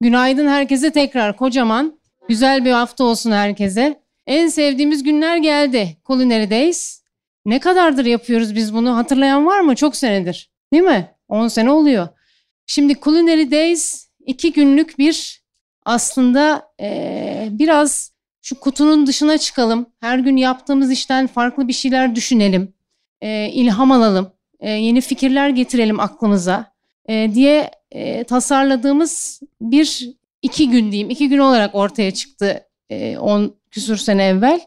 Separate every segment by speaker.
Speaker 1: Günaydın herkese tekrar kocaman. Güzel bir hafta olsun herkese. En sevdiğimiz günler geldi. Culinary Days. Ne kadardır yapıyoruz biz bunu? Hatırlayan var mı? Çok senedir. Değil mi? 10 sene oluyor. Şimdi Culinary Days iki günlük bir aslında ee, biraz şu kutunun dışına çıkalım. Her gün yaptığımız işten farklı bir şeyler düşünelim. E, ilham alalım. E, yeni fikirler getirelim aklımıza e, diye e, tasarladığımız bir iki gün diyeyim. iki gün olarak ortaya çıktı e, on küsur sene evvel.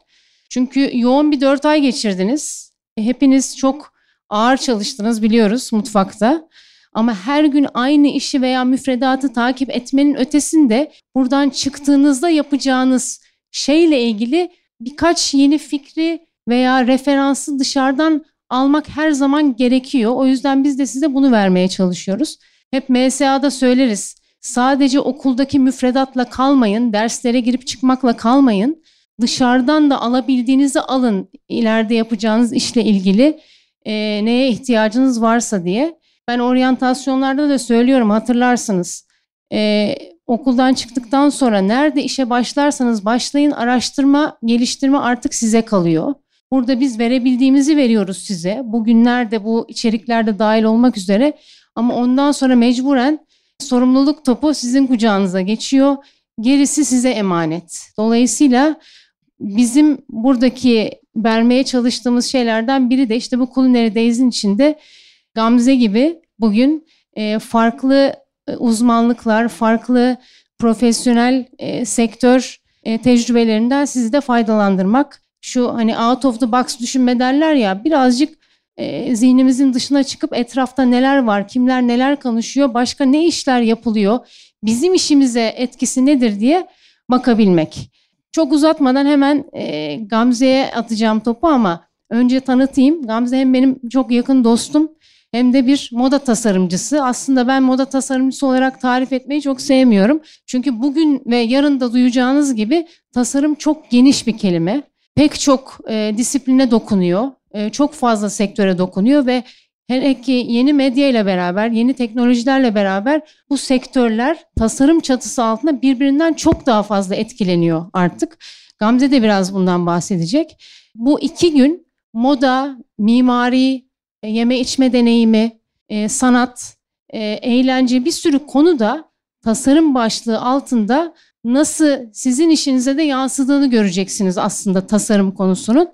Speaker 1: Çünkü yoğun bir dört ay geçirdiniz. E, hepiniz çok ağır çalıştınız biliyoruz mutfakta. Ama her gün aynı işi veya müfredatı takip etmenin ötesinde buradan çıktığınızda yapacağınız şeyle ilgili birkaç yeni fikri veya referansı dışarıdan almak her zaman gerekiyor. O yüzden biz de size bunu vermeye çalışıyoruz. Hep MSA'da söyleriz. Sadece okuldaki müfredatla kalmayın, derslere girip çıkmakla kalmayın. Dışarıdan da alabildiğinizi alın ileride yapacağınız işle ilgili e, neye ihtiyacınız varsa diye. Ben oryantasyonlarda da söylüyorum hatırlarsınız. E, okuldan çıktıktan sonra nerede işe başlarsanız başlayın araştırma, geliştirme artık size kalıyor. Burada biz verebildiğimizi veriyoruz size. Bugünlerde bu içeriklerde dahil olmak üzere ama ondan sonra mecburen sorumluluk topu sizin kucağınıza geçiyor. Gerisi size emanet. Dolayısıyla bizim buradaki vermeye çalıştığımız şeylerden biri de işte bu Culinary Days'in içinde Gamze gibi bugün e, farklı e, uzmanlıklar, farklı profesyonel e, sektör tecrübelerinden sizi de faydalandırmak. Şu hani out of the box düşünme derler ya birazcık e, zihnimizin dışına çıkıp etrafta neler var, kimler neler konuşuyor, başka ne işler yapılıyor, bizim işimize etkisi nedir diye bakabilmek. Çok uzatmadan hemen e, Gamze'ye atacağım topu ama önce tanıtayım. Gamze hem benim çok yakın dostum hem de bir moda tasarımcısı. Aslında ben moda tasarımcısı olarak tarif etmeyi çok sevmiyorum. Çünkü bugün ve yarın da duyacağınız gibi tasarım çok geniş bir kelime. Pek çok e, disipline dokunuyor. E, çok fazla sektöre dokunuyor ve hele ki yeni medya ile beraber, yeni teknolojilerle beraber bu sektörler tasarım çatısı altında birbirinden çok daha fazla etkileniyor artık. Gamze de biraz bundan bahsedecek. Bu iki gün moda, mimari, e, yeme içme deneyimi, e, sanat, eğlence bir sürü konuda tasarım başlığı altında nasıl sizin işinize de yansıdığını göreceksiniz aslında tasarım konusunun.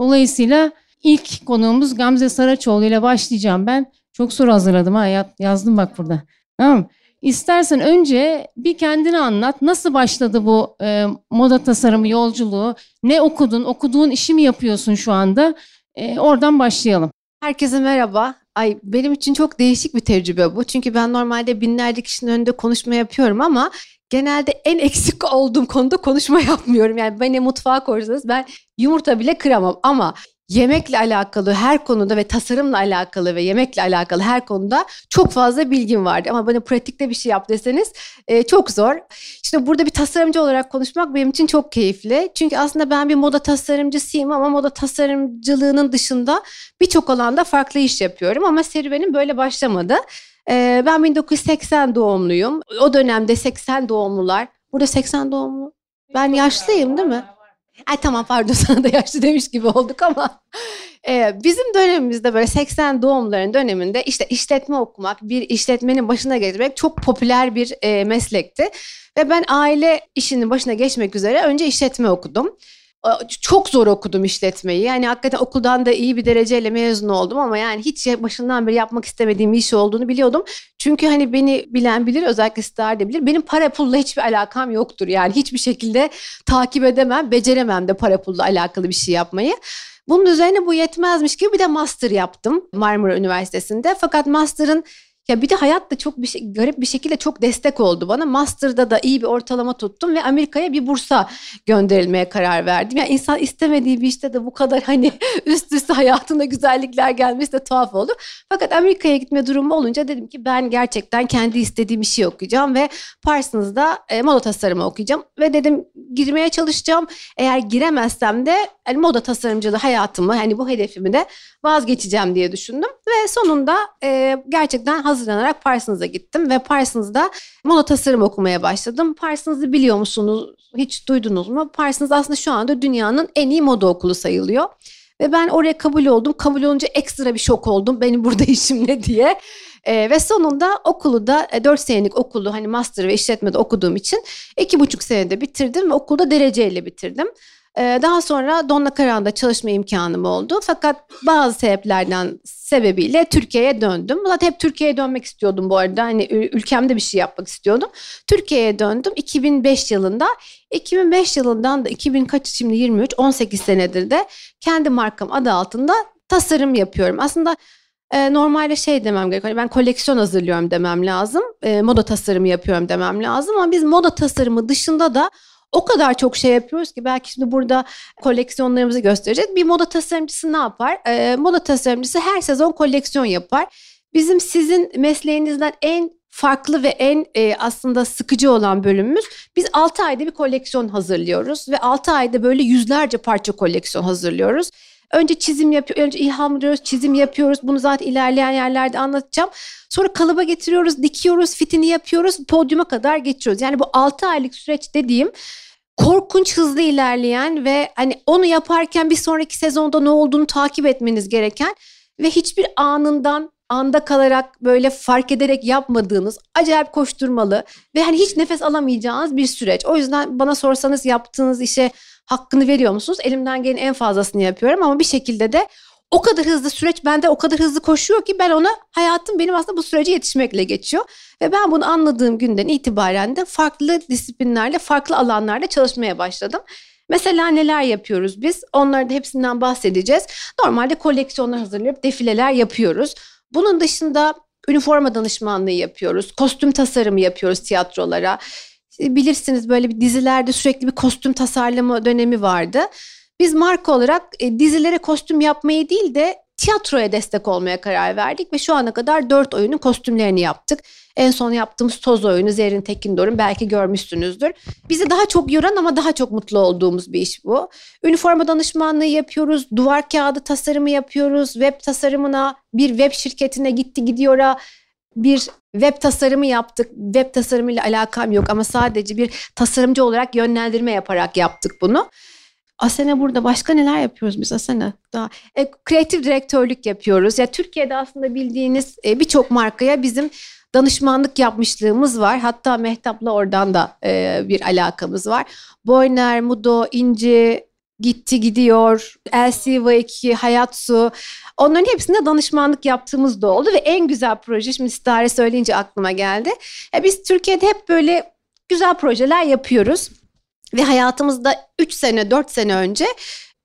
Speaker 1: Dolayısıyla ilk konuğumuz Gamze Saraçoğlu ile başlayacağım ben. Çok soru hazırladım ha yazdım bak burada. Tamam İstersen önce bir kendini anlat. Nasıl başladı bu e, moda tasarımı yolculuğu? Ne okudun? Okuduğun işi mi yapıyorsun şu anda? E, oradan başlayalım.
Speaker 2: Herkese merhaba. Ay benim için çok değişik bir tecrübe bu. Çünkü ben normalde binlerce kişinin önünde konuşma yapıyorum ama genelde en eksik olduğum konuda konuşma yapmıyorum. Yani beni mutfağa koysanız ben yumurta bile kıramam ama yemekle alakalı her konuda ve tasarımla alakalı ve yemekle alakalı her konuda çok fazla bilgim vardı. Ama bana pratikte bir şey yap deseniz e, çok zor. İşte burada bir tasarımcı olarak konuşmak benim için çok keyifli. Çünkü aslında ben bir moda tasarımcısıyım ama moda tasarımcılığının dışında birçok alanda farklı iş yapıyorum. Ama serüvenim böyle başlamadı. E, ben 1980 doğumluyum. O dönemde 80 doğumlular. Burada 80 doğumlu. Ben yaşlıyım değil mi? Ay tamam pardon sana da yaşlı demiş gibi olduk ama e, bizim dönemimizde böyle 80 doğumların döneminde işte işletme okumak, bir işletmenin başına geçmek çok popüler bir e, meslekti. Ve ben aile işinin başına geçmek üzere önce işletme okudum çok zor okudum işletmeyi. Yani hakikaten okuldan da iyi bir dereceyle mezun oldum ama yani hiç başından beri yapmak istemediğim bir iş olduğunu biliyordum. Çünkü hani beni bilen bilir özellikle Star da bilir. Benim para pulla hiçbir alakam yoktur. Yani hiçbir şekilde takip edemem, beceremem de para pulla alakalı bir şey yapmayı. Bunun üzerine bu yetmezmiş gibi bir de master yaptım Marmara Üniversitesi'nde. Fakat master'ın ya bir de hayat da çok bir şey, garip bir şekilde çok destek oldu bana. Master'da da iyi bir ortalama tuttum ve Amerika'ya bir bursa gönderilmeye karar verdim. Yani insan istemediği bir işte de bu kadar hani üst üste hayatında güzellikler gelmesi de tuhaf oldu. Fakat Amerika'ya gitme durumu olunca dedim ki ben gerçekten kendi istediğim işi okuyacağım ve Parsons'da e, moda tasarımı okuyacağım. Ve dedim girmeye çalışacağım. Eğer giremezsem de yani moda tasarımcılığı hayatımı hani bu hedefimi de vazgeçeceğim diye düşündüm. Ve sonunda e, gerçekten hazır hazırlanarak Parsons'a gittim ve Parsons'da moda tasarım okumaya başladım. Parsons'ı biliyor musunuz? Hiç duydunuz mu? Parsons aslında şu anda dünyanın en iyi moda okulu sayılıyor. Ve ben oraya kabul oldum. Kabul olunca ekstra bir şok oldum. Benim burada işim ne diye. E, ve sonunda okulu da e, 4 senelik okulu hani master ve işletmede okuduğum için 2,5 senede bitirdim ve okulda dereceyle bitirdim. Ee, daha sonra Donna Karan'da çalışma imkanım oldu. Fakat bazı sebeplerden sebebiyle Türkiye'ye döndüm. Zaten hep Türkiye'ye dönmek istiyordum bu arada. Hani ülkemde bir şey yapmak istiyordum. Türkiye'ye döndüm 2005 yılında. 2005 yılından da 2000 kaç şimdi 23 18 senedir de kendi markam adı altında tasarım yapıyorum. Aslında e, normalde şey demem gerekiyor. Hani ben koleksiyon hazırlıyorum demem lazım. E, moda tasarımı yapıyorum demem lazım ama biz moda tasarımı dışında da o kadar çok şey yapıyoruz ki belki şimdi burada koleksiyonlarımızı göstereceğiz. Bir moda tasarımcısı ne yapar? E, moda tasarımcısı her sezon koleksiyon yapar. Bizim sizin mesleğinizden en farklı ve en e, aslında sıkıcı olan bölümümüz biz 6 ayda bir koleksiyon hazırlıyoruz ve 6 ayda böyle yüzlerce parça koleksiyon hazırlıyoruz. Önce çizim yapıyor, önce ilhamlıyoruz, çizim yapıyoruz. Bunu zaten ilerleyen yerlerde anlatacağım. Sonra kalıba getiriyoruz, dikiyoruz, fitini yapıyoruz, podyuma kadar geçiyoruz. Yani bu 6 aylık süreç dediğim korkunç hızlı ilerleyen ve hani onu yaparken bir sonraki sezonda ne olduğunu takip etmeniz gereken ve hiçbir anından anda kalarak böyle fark ederek yapmadığınız acayip koşturmalı ve hani hiç nefes alamayacağınız bir süreç. O yüzden bana sorsanız yaptığınız işe hakkını veriyor musunuz? Elimden gelen en fazlasını yapıyorum ama bir şekilde de o kadar hızlı süreç bende o kadar hızlı koşuyor ki ben ona hayatım benim aslında bu sürece yetişmekle geçiyor. Ve ben bunu anladığım günden itibaren de farklı disiplinlerle, farklı alanlarda çalışmaya başladım. Mesela neler yapıyoruz biz? Onları da hepsinden bahsedeceğiz. Normalde koleksiyonlar hazırlayıp defileler yapıyoruz. Bunun dışında üniforma danışmanlığı yapıyoruz. Kostüm tasarımı yapıyoruz tiyatrolara. Bilirsiniz böyle bir dizilerde sürekli bir kostüm tasarlama dönemi vardı. Biz marka olarak e, dizilere kostüm yapmayı değil de tiyatroya destek olmaya karar verdik ve şu ana kadar dört oyunun kostümlerini yaptık. En son yaptığımız toz oyunu Zerrin Tekindor'un belki görmüşsünüzdür. Bizi daha çok yoran ama daha çok mutlu olduğumuz bir iş bu. Üniforma danışmanlığı yapıyoruz, duvar kağıdı tasarımı yapıyoruz, web tasarımına bir web şirketine gitti gidiyor'a bir web tasarımı yaptık. Web tasarımıyla alakam yok ama sadece bir tasarımcı olarak yönlendirme yaparak yaptık bunu. Asena burada başka neler yapıyoruz biz Asena? Daha e, kreatif direktörlük yapıyoruz. Ya Türkiye'de aslında bildiğiniz e, birçok markaya bizim danışmanlık yapmışlığımız var. Hatta Mehtap'la oradan da e, bir alakamız var. Boyner, Mudo, İnci, Gitti Gidiyor, LCV2, Hayatsu onların hepsinde danışmanlık yaptığımız da oldu ve en güzel proje şimdi Stare söyleyince aklıma geldi. E, biz Türkiye'de hep böyle güzel projeler yapıyoruz. Ve hayatımızda 3 sene 4 sene önce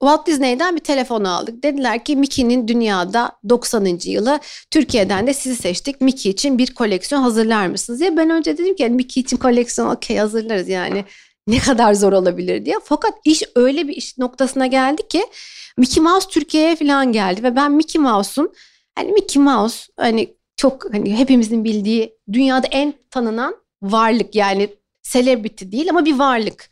Speaker 2: Walt Disney'den bir telefon aldık. Dediler ki Mickey'nin dünyada 90. yılı Türkiye'den de sizi seçtik. Mickey için bir koleksiyon hazırlar mısınız diye. Ben önce dedim ki yani Mickey için koleksiyon okey hazırlarız yani. Ne kadar zor olabilir diye. Fakat iş öyle bir iş noktasına geldi ki Mickey Mouse Türkiye'ye falan geldi ve ben Mickey Mouse'un hani Mickey Mouse hani çok hani hepimizin bildiği dünyada en tanınan varlık yani celebrity değil ama bir varlık.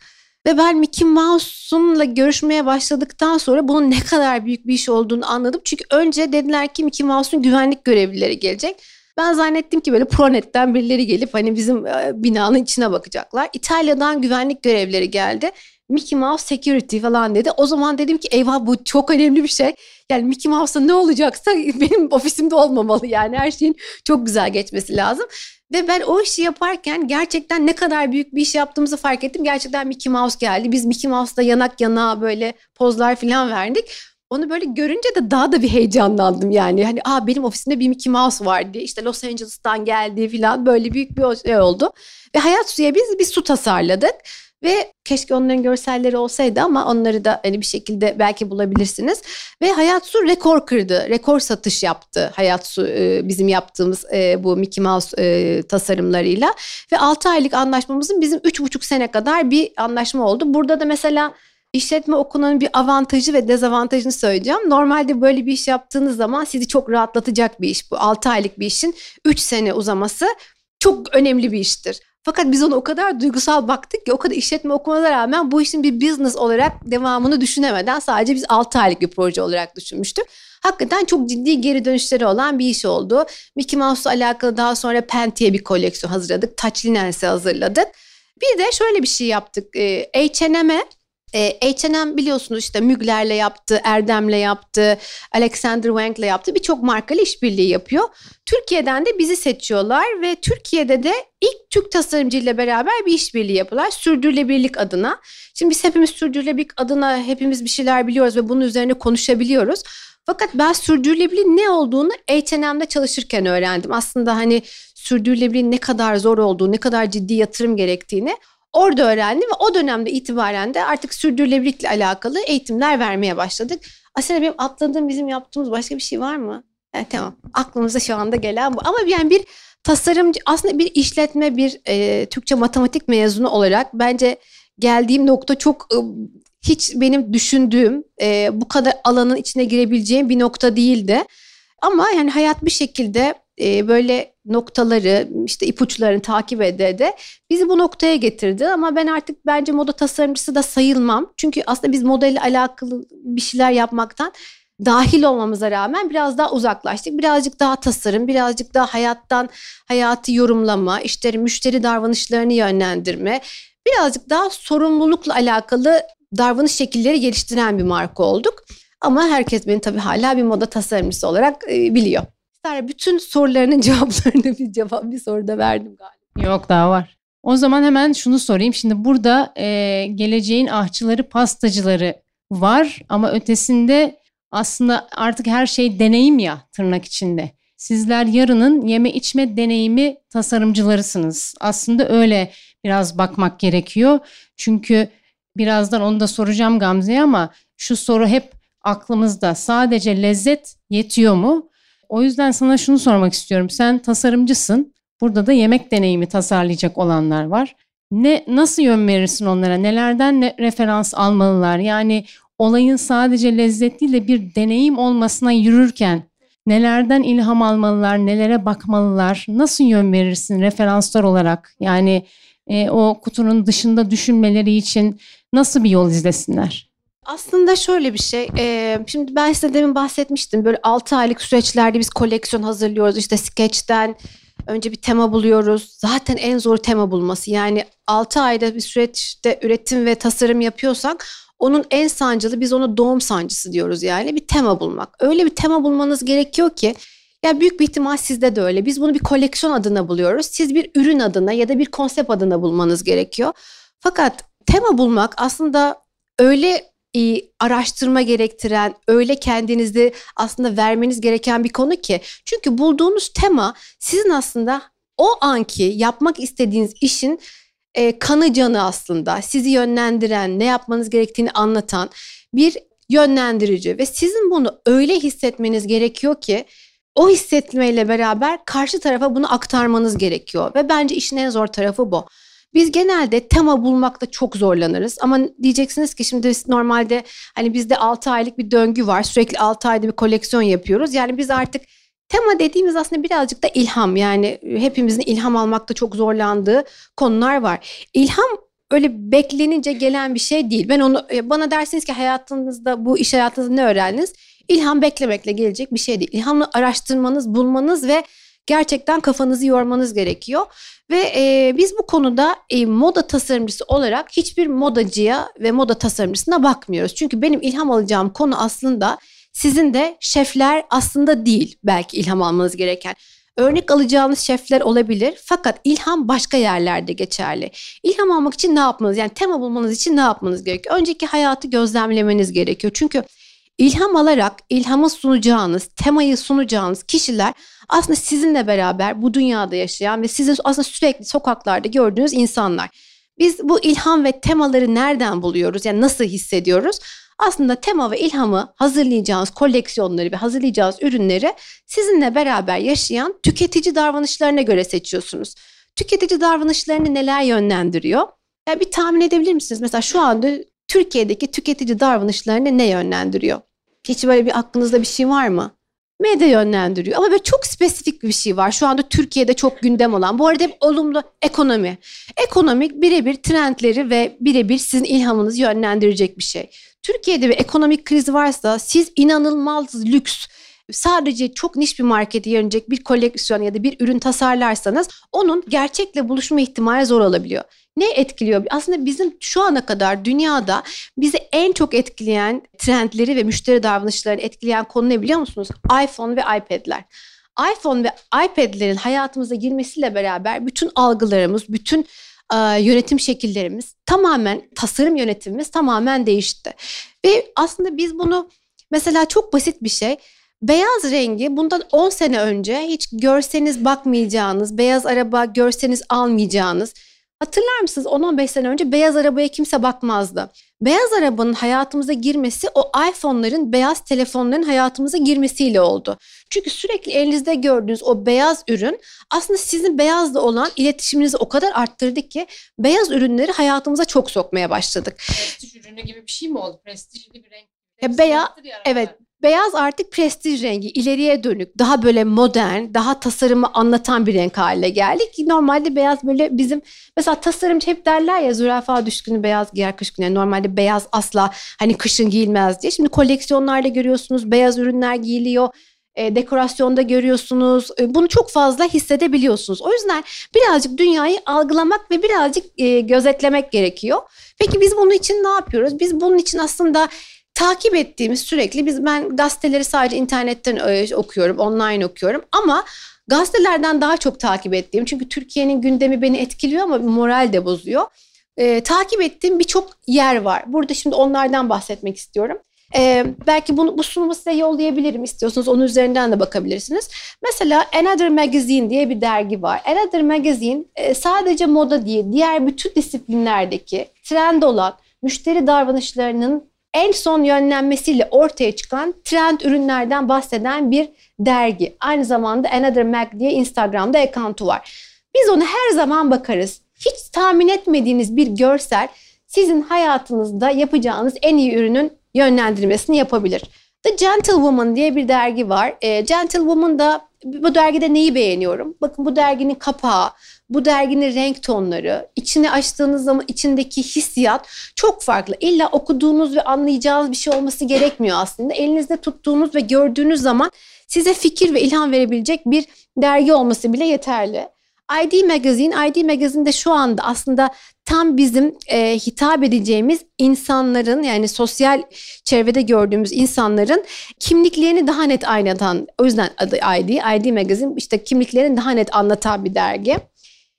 Speaker 2: Ve ben Mickey Mouse'unla görüşmeye başladıktan sonra bunun ne kadar büyük bir iş olduğunu anladım. Çünkü önce dediler ki Mickey Mouse'un güvenlik görevlileri gelecek. Ben zannettim ki böyle Pronet'ten birileri gelip hani bizim e, binanın içine bakacaklar. İtalya'dan güvenlik görevlileri geldi. Mickey Mouse Security falan dedi. O zaman dedim ki eyvah bu çok önemli bir şey. Yani Mickey Mouse'da ne olacaksa benim ofisimde olmamalı yani her şeyin çok güzel geçmesi lazım. Ve ben o işi yaparken gerçekten ne kadar büyük bir iş yaptığımızı fark ettim. Gerçekten Mickey Mouse geldi. Biz Mickey Mouse'da yanak yana böyle pozlar falan verdik. Onu böyle görünce de daha da bir heyecanlandım yani. Hani aa benim ofisimde bir Mickey Mouse vardı. İşte Los Angeles'tan geldi falan böyle büyük bir şey oldu. Ve Hayat Su'ya biz bir su tasarladık. Ve keşke onların görselleri olsaydı ama onları da hani bir şekilde belki bulabilirsiniz. Ve Hayat Su rekor kırdı. Rekor satış yaptı Hayat Su e, bizim yaptığımız e, bu Mickey Mouse e, tasarımlarıyla. Ve 6 aylık anlaşmamızın bizim 3,5 sene kadar bir anlaşma oldu. Burada da mesela işletme okulunun bir avantajı ve dezavantajını söyleyeceğim. Normalde böyle bir iş yaptığınız zaman sizi çok rahatlatacak bir iş bu. 6 aylık bir işin 3 sene uzaması çok önemli bir iştir. Fakat biz ona o kadar duygusal baktık ki o kadar işletme okumana rağmen bu işin bir business olarak devamını düşünemeden sadece biz 6 aylık bir proje olarak düşünmüştük. Hakikaten çok ciddi geri dönüşleri olan bir iş oldu. Mickey Mouse'la alakalı daha sonra Penti'ye bir koleksiyon hazırladık. Touch Linens'i hazırladık. Bir de şöyle bir şey yaptık. H&M'e H&M biliyorsunuz işte Mügler'le yaptı, Erdem'le yaptı, Alexander Wang'le yaptı. Birçok markayla işbirliği yapıyor. Türkiye'den de bizi seçiyorlar ve Türkiye'de de ilk Türk tasarımcıyla beraber bir işbirliği yapıyorlar. Sürdürülebilirlik adına. Şimdi biz hepimiz sürdürülebilirlik adına hepimiz bir şeyler biliyoruz ve bunun üzerine konuşabiliyoruz. Fakat ben sürdürülebilirliğin ne olduğunu H&M'de çalışırken öğrendim. Aslında hani sürdürülebilirliğin ne kadar zor olduğu, ne kadar ciddi yatırım gerektiğini orada öğrendim ve o dönemde itibaren de artık sürdürülebilirlikle alakalı eğitimler vermeye başladık. Aslında benim atladığım bizim yaptığımız başka bir şey var mı? Evet, tamam. Aklımıza şu anda gelen bu. Ama yani bir tasarımcı aslında bir işletme bir e, Türkçe matematik mezunu olarak bence geldiğim nokta çok e, hiç benim düşündüğüm e, bu kadar alanın içine girebileceğim bir nokta değildi. Ama yani hayat bir şekilde e, böyle noktaları işte ipuçlarını takip ede de bizi bu noktaya getirdi ama ben artık bence moda tasarımcısı da sayılmam. Çünkü aslında biz modelle alakalı bir şeyler yapmaktan dahil olmamıza rağmen biraz daha uzaklaştık. Birazcık daha tasarım, birazcık daha hayattan hayatı yorumlama, işte müşteri davranışlarını yönlendirme, birazcık daha sorumlulukla alakalı davranış şekilleri geliştiren bir marka olduk. Ama herkes beni tabii hala bir moda tasarımcısı olarak e, biliyor. Bütün sorularının cevaplarını bir cevap bir soruda verdim galiba.
Speaker 1: Yok daha var. O zaman hemen şunu sorayım. Şimdi burada e, geleceğin ahçıları, pastacıları var ama ötesinde aslında artık her şey deneyim ya tırnak içinde. Sizler yarının yeme içme deneyimi tasarımcılarısınız. Aslında öyle biraz bakmak gerekiyor. Çünkü birazdan onu da soracağım Gamze'ye ama şu soru hep aklımızda. Sadece lezzet yetiyor mu? O yüzden sana şunu sormak istiyorum. Sen tasarımcısın. Burada da yemek deneyimi tasarlayacak olanlar var. Ne nasıl yön verirsin onlara? Nelerden ne, referans almalılar? Yani olayın sadece lezzet değil de bir deneyim olmasına yürürken nelerden ilham almalılar, nelere bakmalılar? Nasıl yön verirsin referanslar olarak? Yani e, o kutunun dışında düşünmeleri için nasıl bir yol izlesinler?
Speaker 2: Aslında şöyle bir şey. E, şimdi ben size demin bahsetmiştim. Böyle 6 aylık süreçlerde biz koleksiyon hazırlıyoruz. İşte sketch'ten önce bir tema buluyoruz. Zaten en zor tema bulması. Yani 6 ayda bir süreçte üretim ve tasarım yapıyorsak onun en sancılı biz ona doğum sancısı diyoruz yani bir tema bulmak. Öyle bir tema bulmanız gerekiyor ki ya büyük bir ihtimal sizde de öyle. Biz bunu bir koleksiyon adına buluyoruz. Siz bir ürün adına ya da bir konsept adına bulmanız gerekiyor. Fakat tema bulmak aslında öyle e, araştırma gerektiren, öyle kendinizi aslında vermeniz gereken bir konu ki. Çünkü bulduğunuz tema sizin aslında o anki yapmak istediğiniz işin e, kanı canı aslında sizi yönlendiren, ne yapmanız gerektiğini anlatan bir yönlendirici ve sizin bunu öyle hissetmeniz gerekiyor ki o hissetmeyle beraber karşı tarafa bunu aktarmanız gerekiyor ve bence işin en zor tarafı bu. Biz genelde tema bulmakta çok zorlanırız ama diyeceksiniz ki şimdi normalde hani bizde 6 aylık bir döngü var. Sürekli 6 ayda bir koleksiyon yapıyoruz. Yani biz artık tema dediğimiz aslında birazcık da ilham. Yani hepimizin ilham almakta çok zorlandığı konular var. İlham öyle beklenince gelen bir şey değil. Ben onu e, bana dersiniz ki hayatınızda bu iş hayatınızda ne öğrendiniz? İlham beklemekle gelecek bir şey değil. İlhamla araştırmanız, bulmanız ve gerçekten kafanızı yormanız gerekiyor. Ve e, biz bu konuda e, moda tasarımcısı olarak hiçbir modacıya ve moda tasarımcısına bakmıyoruz. Çünkü benim ilham alacağım konu aslında sizin de şefler aslında değil belki ilham almanız gereken. Örnek alacağınız şefler olabilir fakat ilham başka yerlerde geçerli. İlham almak için ne yapmanız yani tema bulmanız için ne yapmanız gerekiyor? Önceki hayatı gözlemlemeniz gerekiyor. Çünkü ilham alarak ilhamı sunacağınız, temayı sunacağınız kişiler aslında sizinle beraber bu dünyada yaşayan ve sizin aslında sürekli sokaklarda gördüğünüz insanlar. Biz bu ilham ve temaları nereden buluyoruz? Yani nasıl hissediyoruz? Aslında tema ve ilhamı hazırlayacağınız koleksiyonları ve hazırlayacağınız ürünleri sizinle beraber yaşayan tüketici davranışlarına göre seçiyorsunuz. Tüketici davranışlarını neler yönlendiriyor? Yani bir tahmin edebilir misiniz? Mesela şu anda Türkiye'deki tüketici davranışlarını ne yönlendiriyor? Hiç böyle bir aklınızda bir şey var mı? medya yönlendiriyor. Ama böyle çok spesifik bir şey var. Şu anda Türkiye'de çok gündem olan. Bu arada hep olumlu ekonomi. Ekonomik birebir trendleri ve birebir sizin ilhamınızı yönlendirecek bir şey. Türkiye'de bir ekonomik kriz varsa siz inanılmaz lüks sadece çok niş bir markete yönelecek bir koleksiyon ya da bir ürün tasarlarsanız onun gerçekle buluşma ihtimali zor olabiliyor. Ne etkiliyor? Aslında bizim şu ana kadar dünyada bizi en çok etkileyen trendleri ve müşteri davranışlarını etkileyen konu ne biliyor musunuz? iPhone ve iPad'ler iPhone ve iPad'lerin hayatımıza girmesiyle beraber bütün algılarımız, bütün e, yönetim şekillerimiz tamamen tasarım yönetimimiz tamamen değişti. Ve aslında biz bunu mesela çok basit bir şey Beyaz rengi bundan 10 sene önce hiç görseniz bakmayacağınız, beyaz araba görseniz almayacağınız. Hatırlar mısınız 10-15 sene önce beyaz arabaya kimse bakmazdı. Beyaz arabanın hayatımıza girmesi o iPhone'ların, beyaz telefonların hayatımıza girmesiyle oldu. Çünkü sürekli elinizde gördüğünüz o beyaz ürün aslında sizin beyazla olan iletişiminizi o kadar arttırdı ki beyaz ürünleri hayatımıza çok sokmaya başladık.
Speaker 1: Prestij ürünü gibi bir şey mi oldu? Prestijli bir renk.
Speaker 2: Ya beyaz, evet Beyaz artık prestij rengi, ileriye dönük, daha böyle modern, daha tasarımı anlatan bir renk haline geldi ki normalde beyaz böyle bizim mesela tasarımcı hep derler ya zürafa düşkünü beyaz giyer kış günü. Yani normalde beyaz asla hani kışın giyilmez diye. Şimdi koleksiyonlarda görüyorsunuz beyaz ürünler giyiliyor. E, dekorasyonda görüyorsunuz. E, bunu çok fazla hissedebiliyorsunuz. O yüzden birazcık dünyayı algılamak ve birazcık e, gözetlemek gerekiyor. Peki biz bunun için ne yapıyoruz? Biz bunun için aslında takip ettiğimiz sürekli biz ben gazeteleri sadece internetten e, okuyorum, online okuyorum ama gazetelerden daha çok takip ettiğim çünkü Türkiye'nin gündemi beni etkiliyor ama moral de bozuyor. Ee, takip ettiğim birçok yer var. Burada şimdi onlardan bahsetmek istiyorum. Ee, belki bunu bu sunumu size yollayabilirim istiyorsanız onun üzerinden de bakabilirsiniz. Mesela Another Magazine diye bir dergi var. Another Magazine e, sadece moda değil diğer bütün disiplinlerdeki trend olan müşteri davranışlarının en son yönlenmesiyle ortaya çıkan trend ürünlerden bahseden bir dergi. Aynı zamanda Another Mag diye Instagram'da account'u var. Biz onu her zaman bakarız. Hiç tahmin etmediğiniz bir görsel sizin hayatınızda yapacağınız en iyi ürünün yönlendirmesini yapabilir. The Gentlewoman diye bir dergi var. E, Gentlewoman'da bu dergide neyi beğeniyorum? Bakın bu derginin kapağı, bu derginin renk tonları, içini açtığınız zaman içindeki hissiyat çok farklı. İlla okuduğunuz ve anlayacağınız bir şey olması gerekmiyor aslında. Elinizde tuttuğunuz ve gördüğünüz zaman size fikir ve ilham verebilecek bir dergi olması bile yeterli. ID Magazine, ID Magazine'de şu anda aslında tam bizim e, hitap edeceğimiz insanların yani sosyal çevrede gördüğümüz insanların kimliklerini daha net aynatan o yüzden adı ID, ID Magazine işte kimliklerini daha net anlatan bir dergi.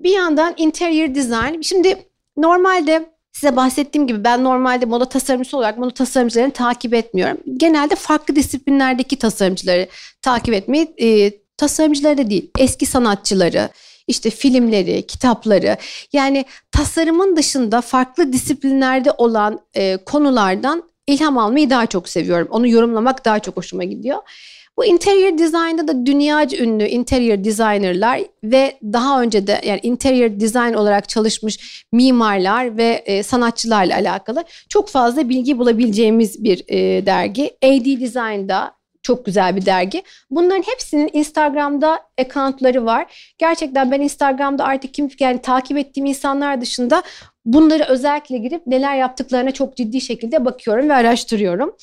Speaker 2: Bir yandan interior design. Şimdi normalde size bahsettiğim gibi ben normalde moda tasarımcısı olarak moda tasarımcılarını takip etmiyorum. Genelde farklı disiplinlerdeki tasarımcıları takip etmeyi e, tasarımcıları da değil eski sanatçıları işte filmleri, kitapları yani tasarımın dışında farklı disiplinlerde olan e, konulardan ilham almayı daha çok seviyorum. Onu yorumlamak daha çok hoşuma gidiyor. Bu interior design'da da dünyaca ünlü interior designerlar ve daha önce de yani interior design olarak çalışmış mimarlar ve e, sanatçılarla alakalı çok fazla bilgi bulabileceğimiz bir e, dergi. AD Design'da çok güzel bir dergi. Bunların hepsinin Instagram'da accountları var. Gerçekten ben Instagram'da artık kim yani takip ettiğim insanlar dışında bunları özellikle girip neler yaptıklarına çok ciddi şekilde bakıyorum ve araştırıyorum.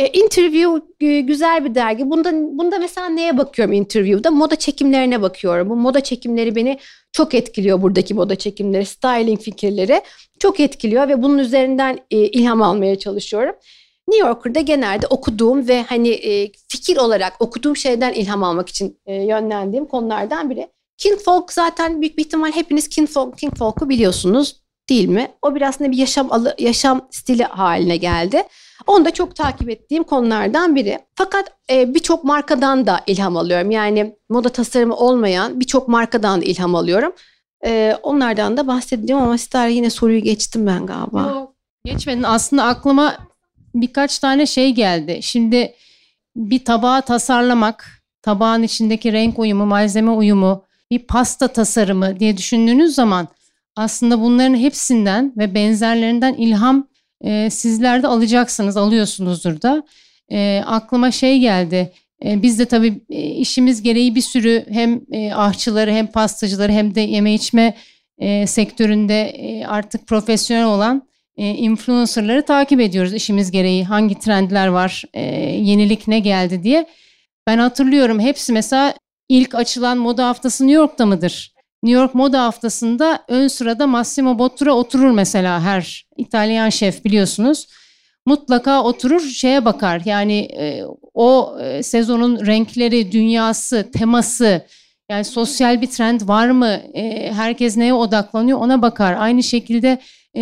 Speaker 2: E, interview güzel bir dergi. Bunda, bunda mesela neye bakıyorum interview'da? Moda çekimlerine bakıyorum. Bu moda çekimleri beni çok etkiliyor buradaki moda çekimleri, styling fikirleri çok etkiliyor ve bunun üzerinden e, ilham almaya çalışıyorum. New Yorker'da genelde okuduğum ve hani e, fikir olarak okuduğum şeyden ilham almak için e, yönlendiğim konulardan biri. Kinfolk zaten büyük bir ihtimal hepiniz Kinfolk, Kinfolk'u biliyorsunuz değil mi? O bir aslında bir yaşam yaşam stili haline geldi. Onu da çok takip ettiğim konulardan biri. Fakat e, birçok markadan da ilham alıyorum. Yani moda tasarımı olmayan birçok markadan da ilham alıyorum. E, onlardan da bahsedeceğim ama Star yine soruyu geçtim ben galiba.
Speaker 1: Geçmedin. Aslında aklıma birkaç tane şey geldi. Şimdi bir tabağı tasarlamak, tabağın içindeki renk uyumu, malzeme uyumu, bir pasta tasarımı diye düşündüğünüz zaman aslında bunların hepsinden ve benzerlerinden ilham e, sizler de alacaksınız, alıyorsunuzdur da. E, aklıma şey geldi. E, biz de tabii e, işimiz gereği bir sürü hem e, ahçıları hem pastacıları hem de yeme içme e, sektöründe e, artık profesyonel olan e, influencerları takip ediyoruz işimiz gereği. Hangi trendler var, e, yenilik ne geldi diye. Ben hatırlıyorum hepsi mesela ilk açılan moda haftası New York'ta mıdır? New York Moda Haftası'nda ön sırada Massimo Bottura oturur mesela her İtalyan şef biliyorsunuz. Mutlaka oturur şeye bakar yani e, o e, sezonun renkleri, dünyası, teması yani sosyal bir trend var mı? E, herkes neye odaklanıyor ona bakar. Aynı şekilde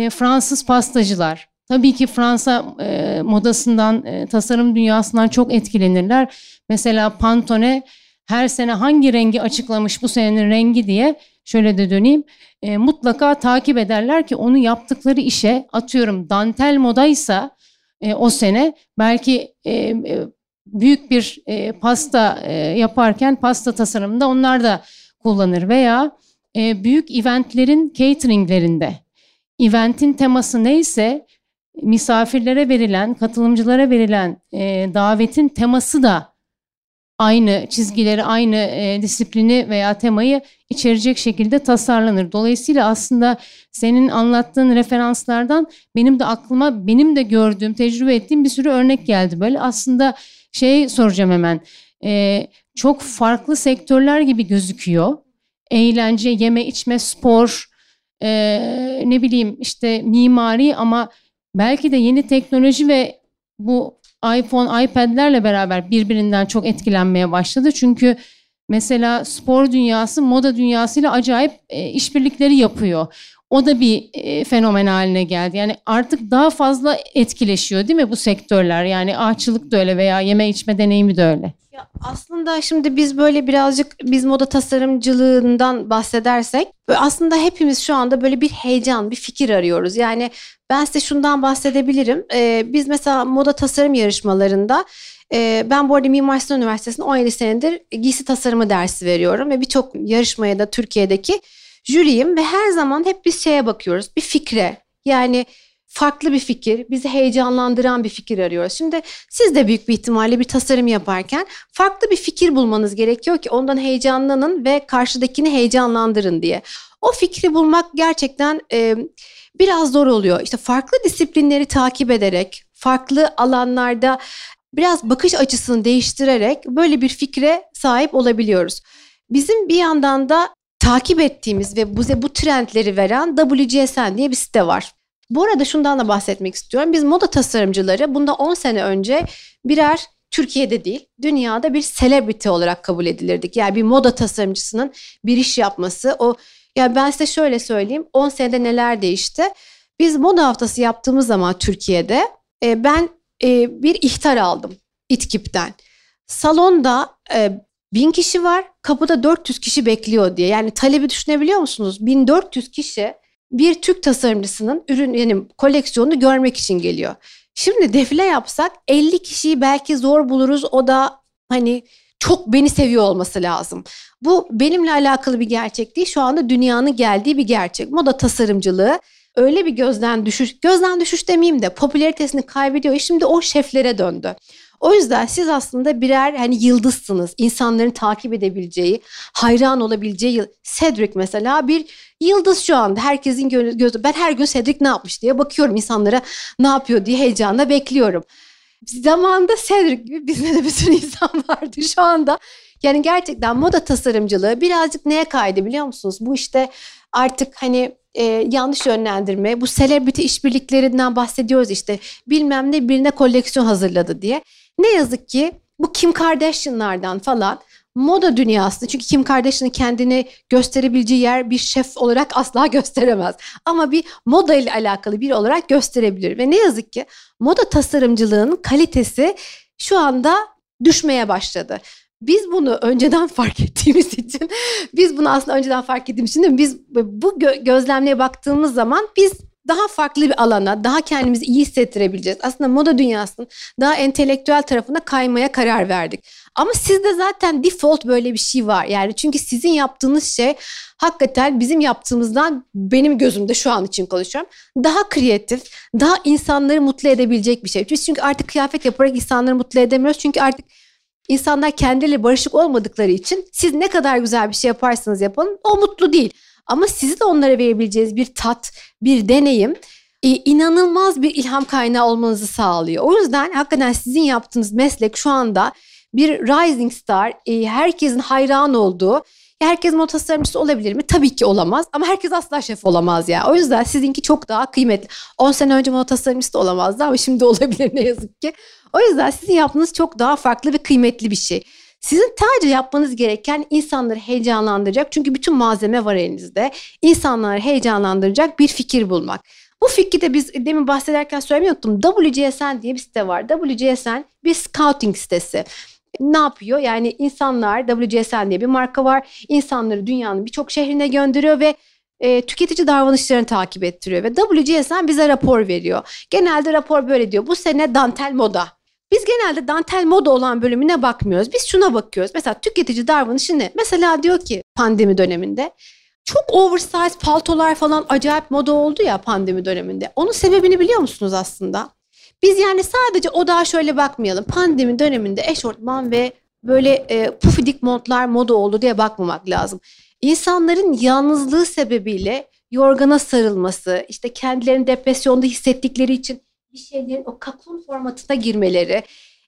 Speaker 1: Fransız pastacılar. Tabii ki Fransa e, modasından, e, tasarım dünyasından çok etkilenirler. Mesela Pantone her sene hangi rengi açıklamış bu senenin rengi diye şöyle de döneyim. E, mutlaka takip ederler ki onu yaptıkları işe atıyorum dantel modaysa e, o sene belki e, e, büyük bir e, pasta e, yaparken pasta tasarımında onlar da kullanır veya e, büyük eventlerin cateringlerinde eventin teması neyse misafirlere verilen, katılımcılara verilen e, davetin teması da aynı çizgileri, aynı e, disiplini veya temayı içerecek şekilde tasarlanır. Dolayısıyla aslında senin anlattığın referanslardan benim de aklıma benim de gördüğüm, tecrübe ettiğim bir sürü örnek geldi. Böyle aslında şey soracağım hemen. E, çok farklı sektörler gibi gözüküyor. Eğlence, yeme içme, spor, e, ne bileyim işte mimari ama belki de yeni teknoloji ve bu iPhone, iPad'lerle beraber birbirinden çok etkilenmeye başladı. Çünkü mesela spor dünyası moda dünyasıyla acayip e, işbirlikleri yapıyor. O da bir e, fenomen haline geldi. Yani artık daha fazla etkileşiyor değil mi bu sektörler? Yani ağaççılık da öyle veya yeme içme deneyimi de öyle.
Speaker 2: Aslında şimdi biz böyle birazcık biz moda tasarımcılığından bahsedersek aslında hepimiz şu anda böyle bir heyecan, bir fikir arıyoruz. Yani ben size şundan bahsedebilirim. Ee, biz mesela moda tasarım yarışmalarında e, ben bu arada Mimar Sinan Üniversitesi'nde 17 senedir giysi tasarımı dersi veriyorum ve birçok yarışmaya da Türkiye'deki jüriyim ve her zaman hep biz şeye bakıyoruz. Bir fikre yani farklı bir fikir, bizi heyecanlandıran bir fikir arıyoruz. Şimdi siz de büyük bir ihtimalle bir tasarım yaparken farklı bir fikir bulmanız gerekiyor ki ondan heyecanlanın ve karşıdakini heyecanlandırın diye. O fikri bulmak gerçekten e, biraz zor oluyor. İşte farklı disiplinleri takip ederek, farklı alanlarda biraz bakış açısını değiştirerek böyle bir fikre sahip olabiliyoruz. Bizim bir yandan da takip ettiğimiz ve bize bu trendleri veren WGSN diye bir site var. Bu arada şundan da bahsetmek istiyorum. Biz moda tasarımcıları bunda 10 sene önce birer Türkiye'de değil, dünyada bir celebrity olarak kabul edilirdik. Yani bir moda tasarımcısının bir iş yapması, o yani ben size şöyle söyleyeyim, 10 senede neler değişti? Biz moda haftası yaptığımız zaman Türkiye'de e, ben e, bir ihtar aldım İTKİP'ten. Salonda e, bin kişi var, kapıda 400 kişi bekliyor diye. Yani talebi düşünebiliyor musunuz? 1400 kişi bir Türk tasarımcısının ürün yani koleksiyonunu görmek için geliyor. Şimdi defile yapsak 50 kişiyi belki zor buluruz. O da hani çok beni seviyor olması lazım. Bu benimle alakalı bir gerçek değil. Şu anda dünyanın geldiği bir gerçek. Moda tasarımcılığı öyle bir gözden düşüş, gözden düşüş demeyeyim de popülaritesini kaybediyor. Şimdi o şeflere döndü. O yüzden siz aslında birer hani yıldızsınız. İnsanların takip edebileceği, hayran olabileceği. Cedric mesela bir yıldız şu anda. Herkesin gözü. Ben her gün Cedric ne yapmış diye bakıyorum insanlara ne yapıyor diye heyecanla bekliyorum. Zamanında Cedric gibi bizde de bir sürü insan vardı şu anda. Yani gerçekten moda tasarımcılığı birazcık neye kaydı biliyor musunuz? Bu işte artık hani e, yanlış yönlendirme, bu celebrity işbirliklerinden bahsediyoruz işte. Bilmem ne birine koleksiyon hazırladı diye. Ne yazık ki bu Kim Kardashian'lardan falan moda dünyasında çünkü Kim Kardashian'ın kendini gösterebileceği yer bir şef olarak asla gösteremez. Ama bir moda ile alakalı bir olarak gösterebilir ve ne yazık ki moda tasarımcılığının kalitesi şu anda düşmeye başladı. Biz bunu önceden fark ettiğimiz için, biz bunu aslında önceden fark ettiğimiz için değil mi? Biz bu gö- baktığımız zaman biz daha farklı bir alana, daha kendimizi iyi hissettirebileceğiz. Aslında moda dünyasının daha entelektüel tarafına kaymaya karar verdik. Ama sizde zaten default böyle bir şey var. Yani çünkü sizin yaptığınız şey hakikaten bizim yaptığımızdan benim gözümde şu an için konuşuyorum. Daha kreatif, daha insanları mutlu edebilecek bir şey. Biz çünkü artık kıyafet yaparak insanları mutlu edemiyoruz. Çünkü artık İnsanlar kendileriyle barışık olmadıkları için siz ne kadar güzel bir şey yaparsanız yapın o mutlu değil. Ama sizi de onlara verebileceğiniz bir tat, bir deneyim e, inanılmaz bir ilham kaynağı olmanızı sağlıyor. O yüzden hakikaten sizin yaptığınız meslek şu anda bir rising star, e, herkesin hayran olduğu Herkes moda tasarımcısı olabilir mi? Tabii ki olamaz ama herkes asla şef olamaz ya. O yüzden sizinki çok daha kıymetli. 10 sene önce moda tasarımcısı da olamazdı ama şimdi olabilir ne yazık ki. O yüzden sizin yaptığınız çok daha farklı ve kıymetli bir şey. Sizin sadece yapmanız gereken insanları heyecanlandıracak. Çünkü bütün malzeme var elinizde. İnsanları heyecanlandıracak bir fikir bulmak. Bu fikri de biz demin bahsederken söylemeyi unuttum. WGSN diye bir site var. WGSN bir scouting sitesi ne yapıyor? Yani insanlar WCSN diye bir marka var. İnsanları dünyanın birçok şehrine gönderiyor ve e, tüketici davranışlarını takip ettiriyor ve WCSN bize rapor veriyor. Genelde rapor böyle diyor. Bu sene dantel moda. Biz genelde dantel moda olan bölümüne bakmıyoruz. Biz şuna bakıyoruz. Mesela tüketici davranışı ne? Mesela diyor ki pandemi döneminde çok oversize paltolar falan acayip moda oldu ya pandemi döneminde. Onun sebebini biliyor musunuz aslında? Biz yani sadece o daha şöyle bakmayalım. Pandemi döneminde eşortman ve böyle e, pufidik montlar moda oldu diye bakmamak lazım. İnsanların yalnızlığı sebebiyle yorgana sarılması, işte kendilerini depresyonda hissettikleri için bir şeylerin o kakun formatına girmeleri,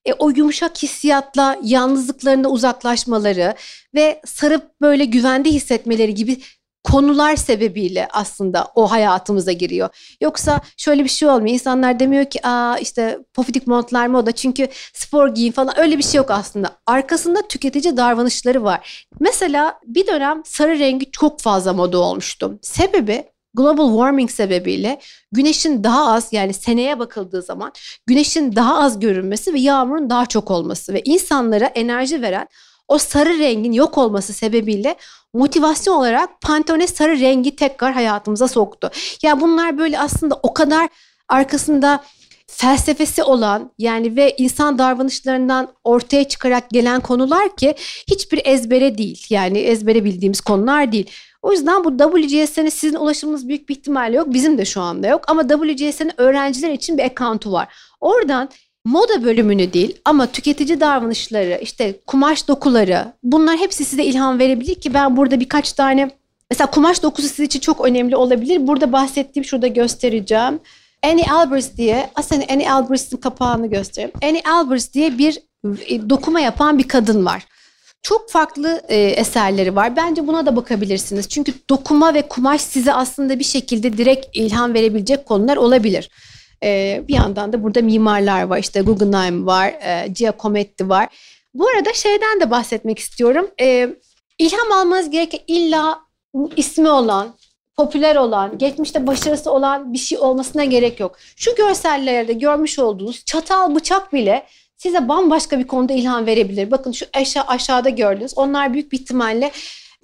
Speaker 2: e, o yumuşak hissiyatla yalnızlıklarında uzaklaşmaları ve sarıp böyle güvende hissetmeleri gibi konular sebebiyle aslında o hayatımıza giriyor. Yoksa şöyle bir şey olmuyor. İnsanlar demiyor ki aa işte pofidik montlar moda çünkü spor giyin falan öyle bir şey yok aslında. Arkasında tüketici davranışları var. Mesela bir dönem sarı rengi çok fazla moda olmuştu. Sebebi global warming sebebiyle güneşin daha az yani seneye bakıldığı zaman güneşin daha az görünmesi ve yağmurun daha çok olması ve insanlara enerji veren o sarı rengin yok olması sebebiyle motivasyon olarak Pantone sarı rengi tekrar hayatımıza soktu. Ya bunlar böyle aslında o kadar arkasında felsefesi olan yani ve insan davranışlarından ortaya çıkarak gelen konular ki hiçbir ezbere değil. Yani ezbere bildiğimiz konular değil. O yüzden bu WGSN'e sizin ulaşımınız büyük bir ihtimalle yok. Bizim de şu anda yok. Ama WGSN'in öğrenciler için bir account'u var. Oradan moda bölümünü değil ama tüketici davranışları, işte kumaş dokuları bunlar hepsi size ilham verebilir ki ben burada birkaç tane mesela kumaş dokusu sizin için çok önemli olabilir. Burada bahsettiğim şurada göstereceğim. Annie Albers diye aslında Annie Albers'ın kapağını göstereyim. Annie Albers diye bir e, dokuma yapan bir kadın var. Çok farklı e, eserleri var. Bence buna da bakabilirsiniz. Çünkü dokuma ve kumaş size aslında bir şekilde direkt ilham verebilecek konular olabilir. E, bir yandan da burada mimarlar var. İşte Guggenheim var, e, Giacometti var. Bu arada şeyden de bahsetmek istiyorum. E, ilham almanız gereken illa ismi olan, popüler olan, geçmişte başarısı olan bir şey olmasına gerek yok. Şu görsellerde görmüş olduğunuz çatal bıçak bile size bambaşka bir konuda ilham verebilir. Bakın şu aşağı aşağıda gördünüz. Onlar büyük bir ihtimalle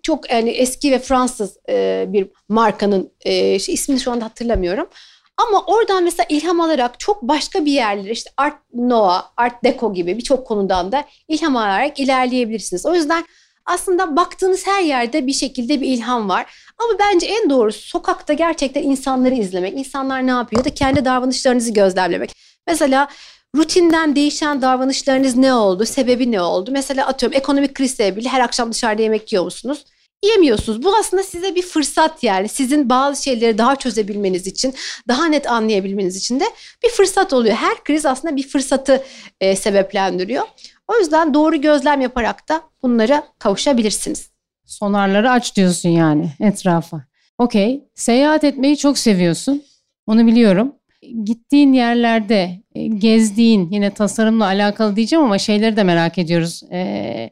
Speaker 2: çok yani eski ve Fransız e, bir markanın e, şey, ismini şu anda hatırlamıyorum. Ama oradan mesela ilham alarak çok başka bir yerlere işte Art Nouveau, Art Deco gibi birçok konudan da ilham alarak ilerleyebilirsiniz. O yüzden aslında baktığınız her yerde bir şekilde bir ilham var. Ama bence en doğrusu sokakta gerçekten insanları izlemek. İnsanlar ne yapıyor da kendi davranışlarınızı gözlemlemek. Mesela rutinden değişen davranışlarınız ne oldu? Sebebi ne oldu? Mesela atıyorum ekonomik kriz sebebiyle her akşam dışarıda yemek yiyor musunuz? yemiyorsunuz. Bu aslında size bir fırsat yani. Sizin bazı şeyleri daha çözebilmeniz için, daha net anlayabilmeniz için de bir fırsat oluyor. Her kriz aslında bir fırsatı e, sebeplendiriyor. O yüzden doğru gözlem yaparak da bunlara kavuşabilirsiniz.
Speaker 1: Sonarları aç diyorsun yani etrafa. Okey. Seyahat etmeyi çok seviyorsun. Onu biliyorum. Gittiğin yerlerde e, gezdiğin yine tasarımla alakalı diyeceğim ama şeyleri de merak ediyoruz. Ee,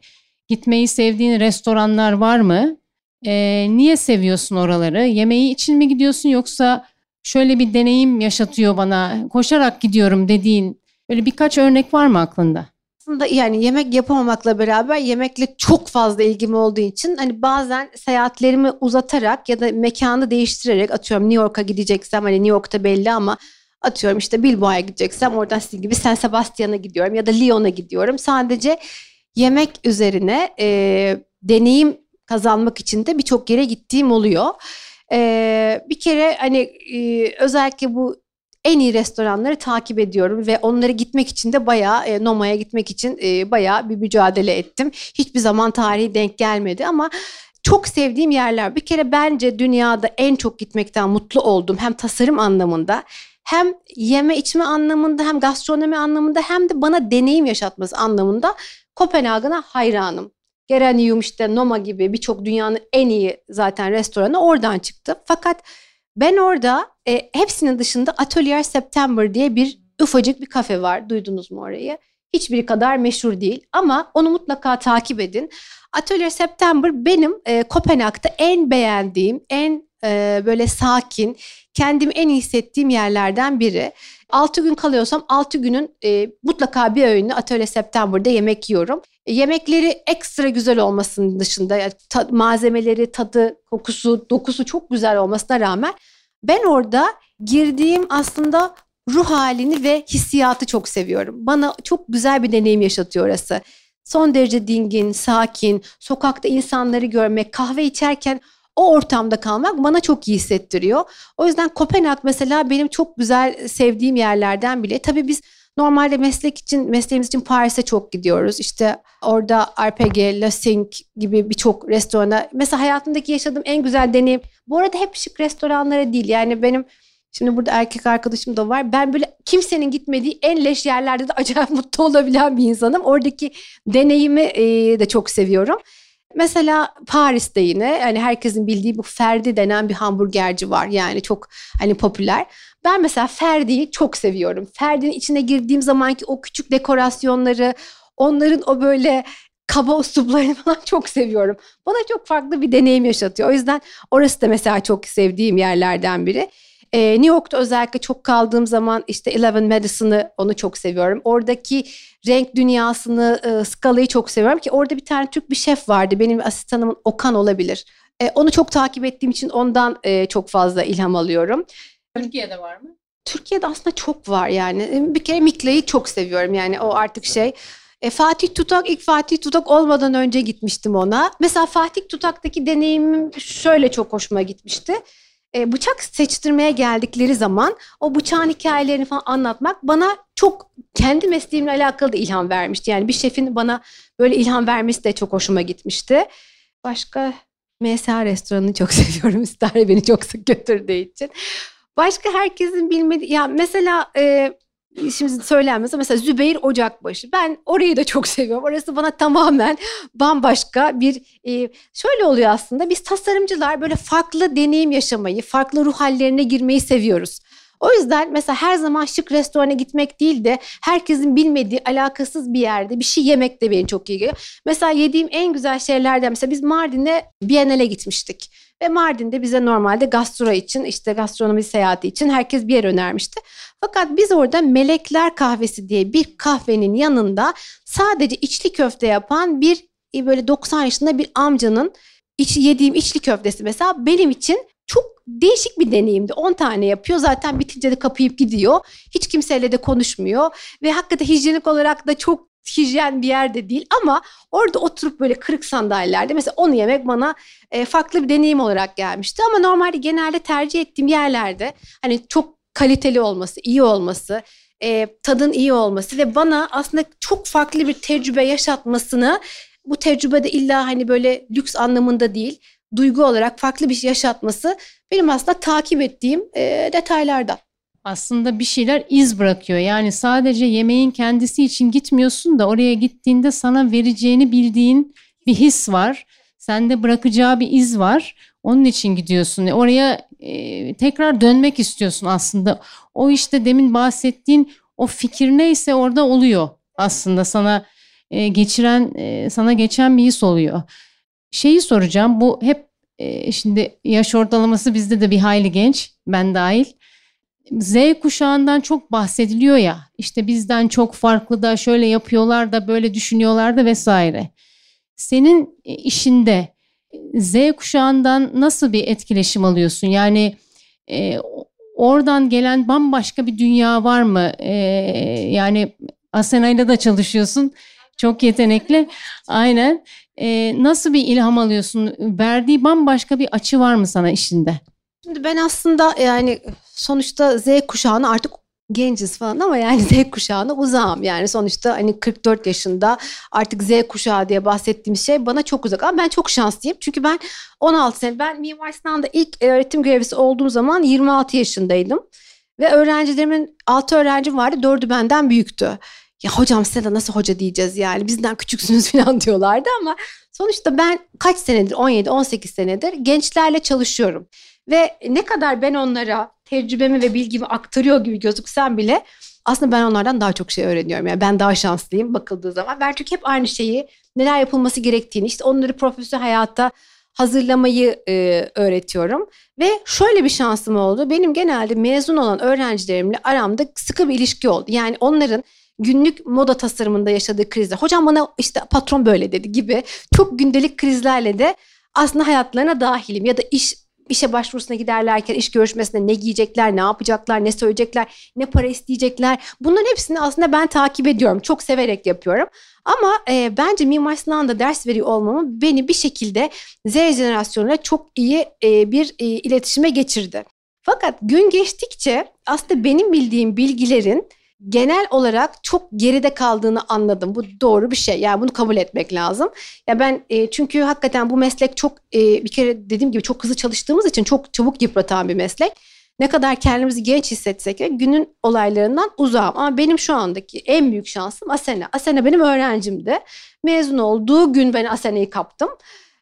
Speaker 1: Gitmeyi sevdiğin restoranlar var mı? Ee, niye seviyorsun oraları? Yemeği için mi gidiyorsun yoksa şöyle bir deneyim yaşatıyor bana, koşarak gidiyorum dediğin böyle birkaç örnek var mı aklında?
Speaker 2: Aslında yani yemek yapamamakla beraber yemekle çok fazla ilgim olduğu için hani bazen seyahatlerimi uzatarak ya da mekanı değiştirerek atıyorum New York'a gideceksem hani New York'ta belli ama atıyorum işte Bilbao'ya gideceksem oradan sizin gibi San Sebastian'a gidiyorum ya da Lyon'a gidiyorum. Sadece yemek üzerine e, deneyim kazanmak için de birçok yere gittiğim oluyor. E, bir kere hani e, özellikle bu en iyi restoranları takip ediyorum ve onlara gitmek için de bayağı e, Noma'ya gitmek için e, bayağı bir mücadele ettim. Hiçbir zaman tarihi denk gelmedi ama çok sevdiğim yerler. Bir kere bence dünyada en çok gitmekten mutlu oldum. Hem tasarım anlamında hem yeme içme anlamında hem gastronomi anlamında hem de bana deneyim yaşatması anlamında Kopenhag'a hayranım. Geranium işte Noma gibi birçok dünyanın en iyi zaten restoranı oradan çıktı. Fakat ben orada e, hepsinin dışında Atelier September diye bir ufacık bir kafe var. Duydunuz mu orayı? Hiçbiri kadar meşhur değil ama onu mutlaka takip edin. Atelier September benim e, Kopenhag'da en beğendiğim, en e, böyle sakin, kendimi en iyi hissettiğim yerlerden biri. 6 gün kalıyorsam 6 günün e, mutlaka bir öğünü Atölye September'da yemek yiyorum. E, yemekleri ekstra güzel olmasının dışında yani ta, malzemeleri, tadı, kokusu, dokusu çok güzel olmasına rağmen ben orada girdiğim aslında ruh halini ve hissiyatı çok seviyorum. Bana çok güzel bir deneyim yaşatıyor orası. Son derece dingin, sakin, sokakta insanları görmek, kahve içerken o ortamda kalmak bana çok iyi hissettiriyor. O yüzden Kopenhag mesela benim çok güzel sevdiğim yerlerden bile. Tabii biz normalde meslek için mesleğimiz için Paris'e çok gidiyoruz. İşte orada RPG, Le Cinq gibi birçok restorana. Mesela hayatımdaki yaşadığım en güzel deneyim. Bu arada hep şık restoranlara değil. Yani benim Şimdi burada erkek arkadaşım da var. Ben böyle kimsenin gitmediği en leş yerlerde de acayip mutlu olabilen bir insanım. Oradaki deneyimi de çok seviyorum. Mesela Paris'te yine hani herkesin bildiği bu Ferdi denen bir hamburgerci var. Yani çok hani popüler. Ben mesela Ferdi'yi çok seviyorum. Ferdi'nin içine girdiğim zamanki o küçük dekorasyonları, onların o böyle kaba usluplarını falan çok seviyorum. Bana çok farklı bir deneyim yaşatıyor. O yüzden orası da mesela çok sevdiğim yerlerden biri. Ee, New York'ta özellikle çok kaldığım zaman işte Eleven Madison'ı onu çok seviyorum. Oradaki renk dünyasını, e, skalayı çok seviyorum ki orada bir tane Türk bir şef vardı. Benim asistanımın Okan olabilir. E, onu çok takip ettiğim için ondan e, çok fazla ilham alıyorum.
Speaker 1: Türkiye'de var mı?
Speaker 2: Türkiye'de aslında çok var yani. E, bir kere Mikla'yı çok seviyorum yani o artık şey. E, Fatih Tutak ilk Fatih Tutak olmadan önce gitmiştim ona. Mesela Fatih Tutak'taki deneyimim şöyle çok hoşuma gitmişti e, bıçak seçtirmeye geldikleri zaman o bıçağın hikayelerini falan anlatmak bana çok kendi mesleğimle alakalı da ilham vermişti. Yani bir şefin bana böyle ilham vermesi de çok hoşuma gitmişti. Başka MSA restoranını çok seviyorum. İstare beni çok sık götürdüğü için. Başka herkesin bilmediği ya mesela e, şimdi söylenmez mesela Zübeyir Ocakbaşı. Ben orayı da çok seviyorum. Orası bana tamamen bambaşka bir e, şöyle oluyor aslında. Biz tasarımcılar böyle farklı deneyim yaşamayı, farklı ruh hallerine girmeyi seviyoruz. O yüzden mesela her zaman şık restorana gitmek değil de herkesin bilmediği alakasız bir yerde bir şey yemek de beni çok iyi geliyor. Mesela yediğim en güzel şeylerden mesela biz Mardin'e Biennale gitmiştik. Ve Mardin'de bize normalde gastro için işte gastronomi seyahati için herkes bir yer önermişti. Fakat biz orada Melekler Kahvesi diye bir kahvenin yanında sadece içli köfte yapan bir e, böyle 90 yaşında bir amcanın iç, yediğim içli köftesi mesela benim için çok değişik bir deneyimdi. 10 tane yapıyor zaten bitince de kapayıp gidiyor. Hiç kimseyle de konuşmuyor ve hakikaten hijyenik olarak da çok hijyen bir yerde değil ama orada oturup böyle kırık sandalyelerde mesela onu yemek bana e, farklı bir deneyim olarak gelmişti. Ama normalde genelde tercih ettiğim yerlerde hani çok kaliteli olması, iyi olması, e, tadın iyi olması ve bana aslında çok farklı bir tecrübe yaşatmasını bu tecrübede illa hani böyle lüks anlamında değil duygu olarak farklı bir şey yaşatması benim aslında takip ettiğim e, detaylardan
Speaker 1: aslında bir şeyler iz bırakıyor. Yani sadece yemeğin kendisi için gitmiyorsun da oraya gittiğinde sana vereceğini bildiğin bir his var. Sende bırakacağı bir iz var. Onun için gidiyorsun. Oraya e, tekrar dönmek istiyorsun aslında. O işte demin bahsettiğin o fikir neyse orada oluyor. Aslında sana e, geçiren, e, sana geçen bir his oluyor. Şeyi soracağım. Bu hep e, şimdi yaş ortalaması bizde de bir hayli genç. Ben dahil. Z kuşağından çok bahsediliyor ya işte bizden çok farklı da şöyle yapıyorlar da böyle düşünüyorlar da vesaire. Senin e, işinde e, Z kuşağından nasıl bir etkileşim alıyorsun? Yani e, oradan gelen bambaşka bir dünya var mı? E, yani Asena'yla da çalışıyorsun. Çok yetenekli. Aynen. E, nasıl bir ilham alıyorsun? Verdiği bambaşka bir açı var mı sana işinde?
Speaker 2: Şimdi ben aslında yani sonuçta Z kuşağını artık genciz falan ama yani Z kuşağına uzağım. Yani sonuçta hani 44 yaşında artık Z kuşağı diye bahsettiğim şey bana çok uzak. Ama ben çok şanslıyım. Çünkü ben 16 sene ben Mimar Sinan'da ilk öğretim görevlisi olduğum zaman 26 yaşındaydım. Ve öğrencilerimin 6 öğrencim vardı. 4'ü benden büyüktü. Ya hocam size de nasıl hoca diyeceğiz yani bizden küçüksünüz falan diyorlardı ama sonuçta ben kaç senedir 17-18 senedir gençlerle çalışıyorum. Ve ne kadar ben onlara tecrübemi ve bilgimi aktarıyor gibi gözüksem bile aslında ben onlardan daha çok şey öğreniyorum. Yani ben daha şanslıyım bakıldığı zaman. Ben çünkü hep aynı şeyi neler yapılması gerektiğini işte onları profesyonel hayatta hazırlamayı e, öğretiyorum. Ve şöyle bir şansım oldu. Benim genelde mezun olan öğrencilerimle aramda sıkı bir ilişki oldu. Yani onların günlük moda tasarımında yaşadığı krizler. Hocam bana işte patron böyle dedi gibi çok gündelik krizlerle de aslında hayatlarına dahilim. Ya da iş işe başvurusuna giderlerken iş görüşmesinde ne giyecekler, ne yapacaklar, ne söyleyecekler, ne para isteyecekler. Bunların hepsini aslında ben takip ediyorum. Çok severek yapıyorum. Ama e, bence Mimar Sinan'da ders veriyor olmamı beni bir şekilde Z jenerasyonuyla çok iyi e, bir e, iletişime geçirdi. Fakat gün geçtikçe aslında benim bildiğim bilgilerin genel olarak çok geride kaldığını anladım. Bu doğru bir şey. Yani bunu kabul etmek lazım. Ya ben e, çünkü hakikaten bu meslek çok e, bir kere dediğim gibi çok hızlı çalıştığımız için çok çabuk yıpratan bir meslek. Ne kadar kendimizi genç hissetsek de günün olaylarından uzağım. Ama benim şu andaki en büyük şansım Asena. Asena benim öğrencimdi. Mezun olduğu gün ben Asena'yı kaptım.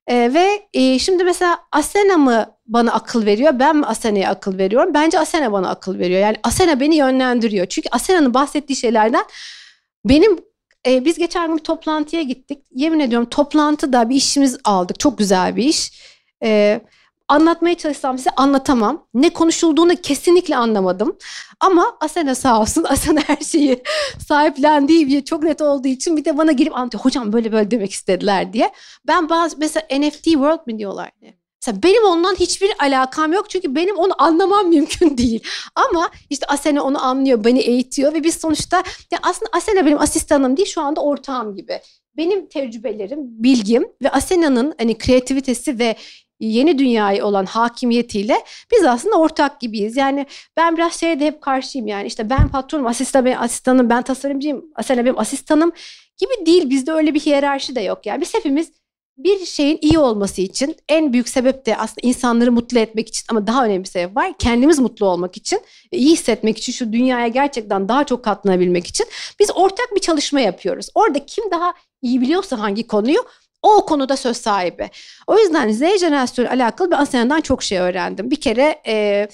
Speaker 2: E, ve e, şimdi mesela Asena mı bana akıl veriyor, ben mi Asena'ya akıl veriyorum? Bence Asena bana akıl veriyor. Yani Asena beni yönlendiriyor. Çünkü Asena'nın bahsettiği şeylerden benim e, biz geçen gün bir toplantıya gittik. Yemin ediyorum toplantıda bir işimiz aldık. Çok güzel bir iş. E, anlatmaya çalışsam size anlatamam. Ne konuşulduğunu kesinlikle anlamadım. Ama Asena sağ olsun. Asena her şeyi sahiplendiği bir çok net olduğu için bir de bana gelip anlatıyor. Hocam böyle böyle demek istediler diye. Ben bazı mesela NFT World mi diyorlar diye. Mesela benim ondan hiçbir alakam yok çünkü benim onu anlamam mümkün değil. Ama işte Asena onu anlıyor, beni eğitiyor ve biz sonuçta ya aslında Asena benim asistanım değil şu anda ortağım gibi. Benim tecrübelerim, bilgim ve Asena'nın hani kreativitesi ve yeni dünyaya olan hakimiyetiyle biz aslında ortak gibiyiz. Yani ben biraz şeye de hep karşıyım yani işte ben patronum, asistan benim asistanım, ben tasarımcıyım, Asena benim asistanım gibi değil. Bizde öyle bir hiyerarşi de yok yani. Biz hepimiz bir şeyin iyi olması için en büyük sebep de aslında insanları mutlu etmek için ama daha önemli bir sebep var. Kendimiz mutlu olmak için, iyi hissetmek için, şu dünyaya gerçekten daha çok katlanabilmek için biz ortak bir çalışma yapıyoruz. Orada kim daha iyi biliyorsa hangi konuyu o konuda söz sahibi. O yüzden Z jenerasyonu alakalı bir Asena'dan çok şey öğrendim. Bir kere e,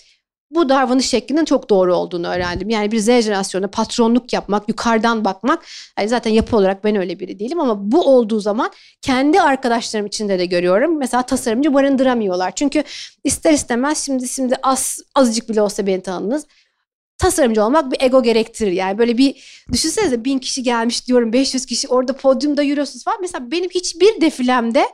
Speaker 2: bu davranış şeklinin çok doğru olduğunu öğrendim. Yani bir Z jenerasyonuna patronluk yapmak, yukarıdan bakmak. Yani zaten yapı olarak ben öyle biri değilim ama bu olduğu zaman kendi arkadaşlarım içinde de görüyorum. Mesela tasarımcı barındıramıyorlar. Çünkü ister istemez şimdi şimdi az azıcık bile olsa beni tanıdınız tasarımcı olmak bir ego gerektirir. Yani böyle bir düşünsenize bin kişi gelmiş diyorum 500 kişi orada podyumda yürüyorsunuz falan. Mesela benim hiçbir defilemde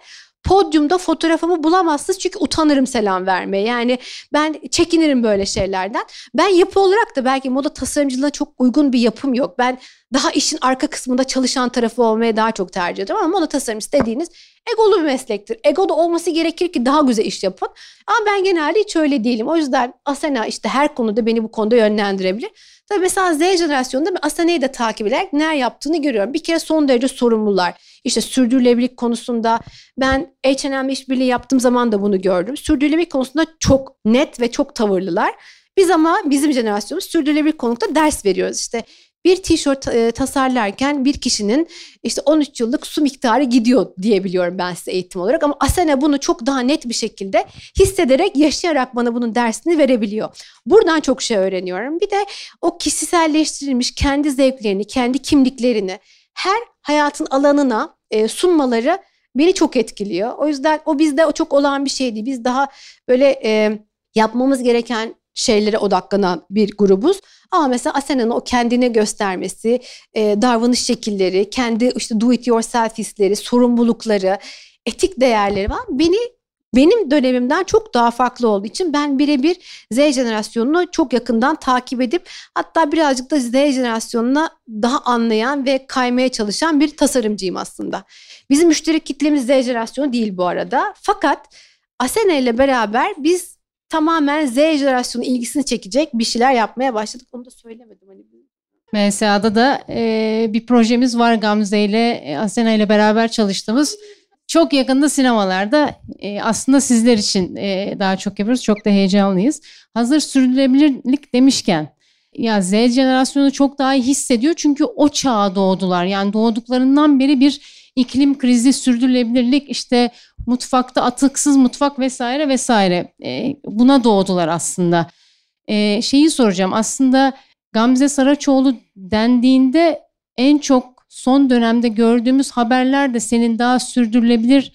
Speaker 2: podyumda fotoğrafımı bulamazsınız çünkü utanırım selam vermeye. Yani ben çekinirim böyle şeylerden. Ben yapı olarak da belki moda tasarımcılığına çok uygun bir yapım yok. Ben daha işin arka kısmında çalışan tarafı olmaya daha çok tercih ediyorum ama moda tasarımcısı dediğiniz egolu bir meslektir. Ego da olması gerekir ki daha güzel iş yapın. Ama ben genelde hiç öyle değilim. O yüzden Asena işte her konuda beni bu konuda yönlendirebilir. Tabii mesela Z jenerasyonunda ben Asena'yı da takip ederek neler yaptığını görüyorum. Bir kere son derece sorumlular. İşte sürdürülebilirlik konusunda ben H&M işbirliği yaptığım zaman da bunu gördüm. Sürdürülebilirlik konusunda çok net ve çok tavırlılar. Biz ama bizim jenerasyonumuz sürdürülebilirlik konusunda ders veriyoruz. İşte bir tişört e, tasarlarken bir kişinin işte 13 yıllık su miktarı gidiyor diyebiliyorum ben size eğitim olarak. Ama Asena bunu çok daha net bir şekilde hissederek, yaşayarak bana bunun dersini verebiliyor. Buradan çok şey öğreniyorum. Bir de o kişiselleştirilmiş kendi zevklerini, kendi kimliklerini her hayatın alanına e, sunmaları beni çok etkiliyor. O yüzden o bizde o çok olan bir şey değil. Biz daha böyle e, yapmamız gereken şeylere odaklanan bir grubuz. Ama mesela Asena'nın o kendine göstermesi, e, davranış şekilleri, kendi işte do it yourself hisleri, sorumlulukları, etik değerleri var. Beni benim dönemimden çok daha farklı olduğu için ben birebir Z jenerasyonunu çok yakından takip edip hatta birazcık da Z jenerasyonuna daha anlayan ve kaymaya çalışan bir tasarımcıyım aslında. Bizim müşteri kitlemiz Z jenerasyonu değil bu arada. Fakat Asena ile beraber biz tamamen Z jenerasyonu ilgisini çekecek bir şeyler yapmaya başladık. Onu da söylemedim. Hani
Speaker 1: MSA'da da e, bir projemiz var Gamze ile e, Asena ile beraber çalıştığımız. Çok yakında sinemalarda e, aslında sizler için e, daha çok yapıyoruz. Çok da heyecanlıyız. Hazır sürdürülebilirlik demişken ya Z jenerasyonu çok daha iyi hissediyor çünkü o çağa doğdular. Yani doğduklarından beri bir iklim krizi, sürdürülebilirlik, işte mutfakta atıksız mutfak vesaire vesaire e, buna doğdular aslında. E, şeyi soracağım aslında Gamze Saraçoğlu dendiğinde en çok son dönemde gördüğümüz haberler de senin daha sürdürülebilir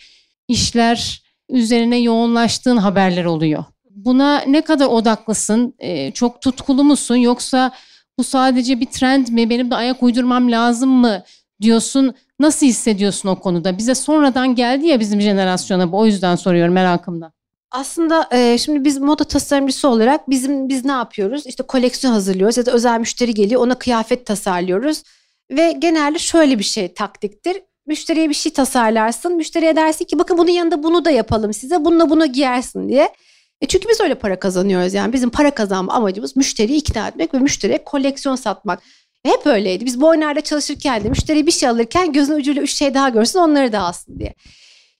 Speaker 1: işler üzerine yoğunlaştığın haberler oluyor. Buna ne kadar odaklısın? Ee, çok tutkulu musun? Yoksa bu sadece bir trend mi? Benim de ayak uydurmam lazım mı diyorsun? Nasıl hissediyorsun o konuda? Bize sonradan geldi ya bizim jenerasyona bu. O yüzden soruyorum merakımda.
Speaker 2: Aslında e, şimdi biz moda tasarımcısı olarak bizim biz ne yapıyoruz? İşte koleksiyon hazırlıyoruz ya da özel müşteri geliyor ona kıyafet tasarlıyoruz. Ve genelde şöyle bir şey taktiktir. Müşteriye bir şey tasarlarsın. Müşteriye dersin ki bakın bunun yanında bunu da yapalım size. Bununla bunu giyersin diye. E çünkü biz öyle para kazanıyoruz yani. Bizim para kazanma amacımız müşteriyi ikna etmek ve müşteriye koleksiyon satmak. Hep öyleydi. Biz Boyner'de çalışırken de müşteri bir şey alırken gözün ucuyla üç şey daha görsün onları da alsın diye.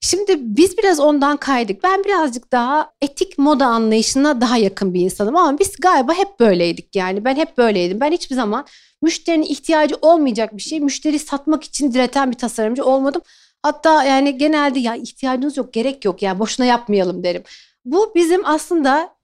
Speaker 2: Şimdi biz biraz ondan kaydık. Ben birazcık daha etik moda anlayışına daha yakın bir insanım ama biz galiba hep böyleydik yani. Ben hep böyleydim. Ben hiçbir zaman müşterinin ihtiyacı olmayacak bir şey, müşteri satmak için direten bir tasarımcı olmadım. Hatta yani genelde ya ihtiyacınız yok, gerek yok yani boşuna yapmayalım derim. Bu bizim aslında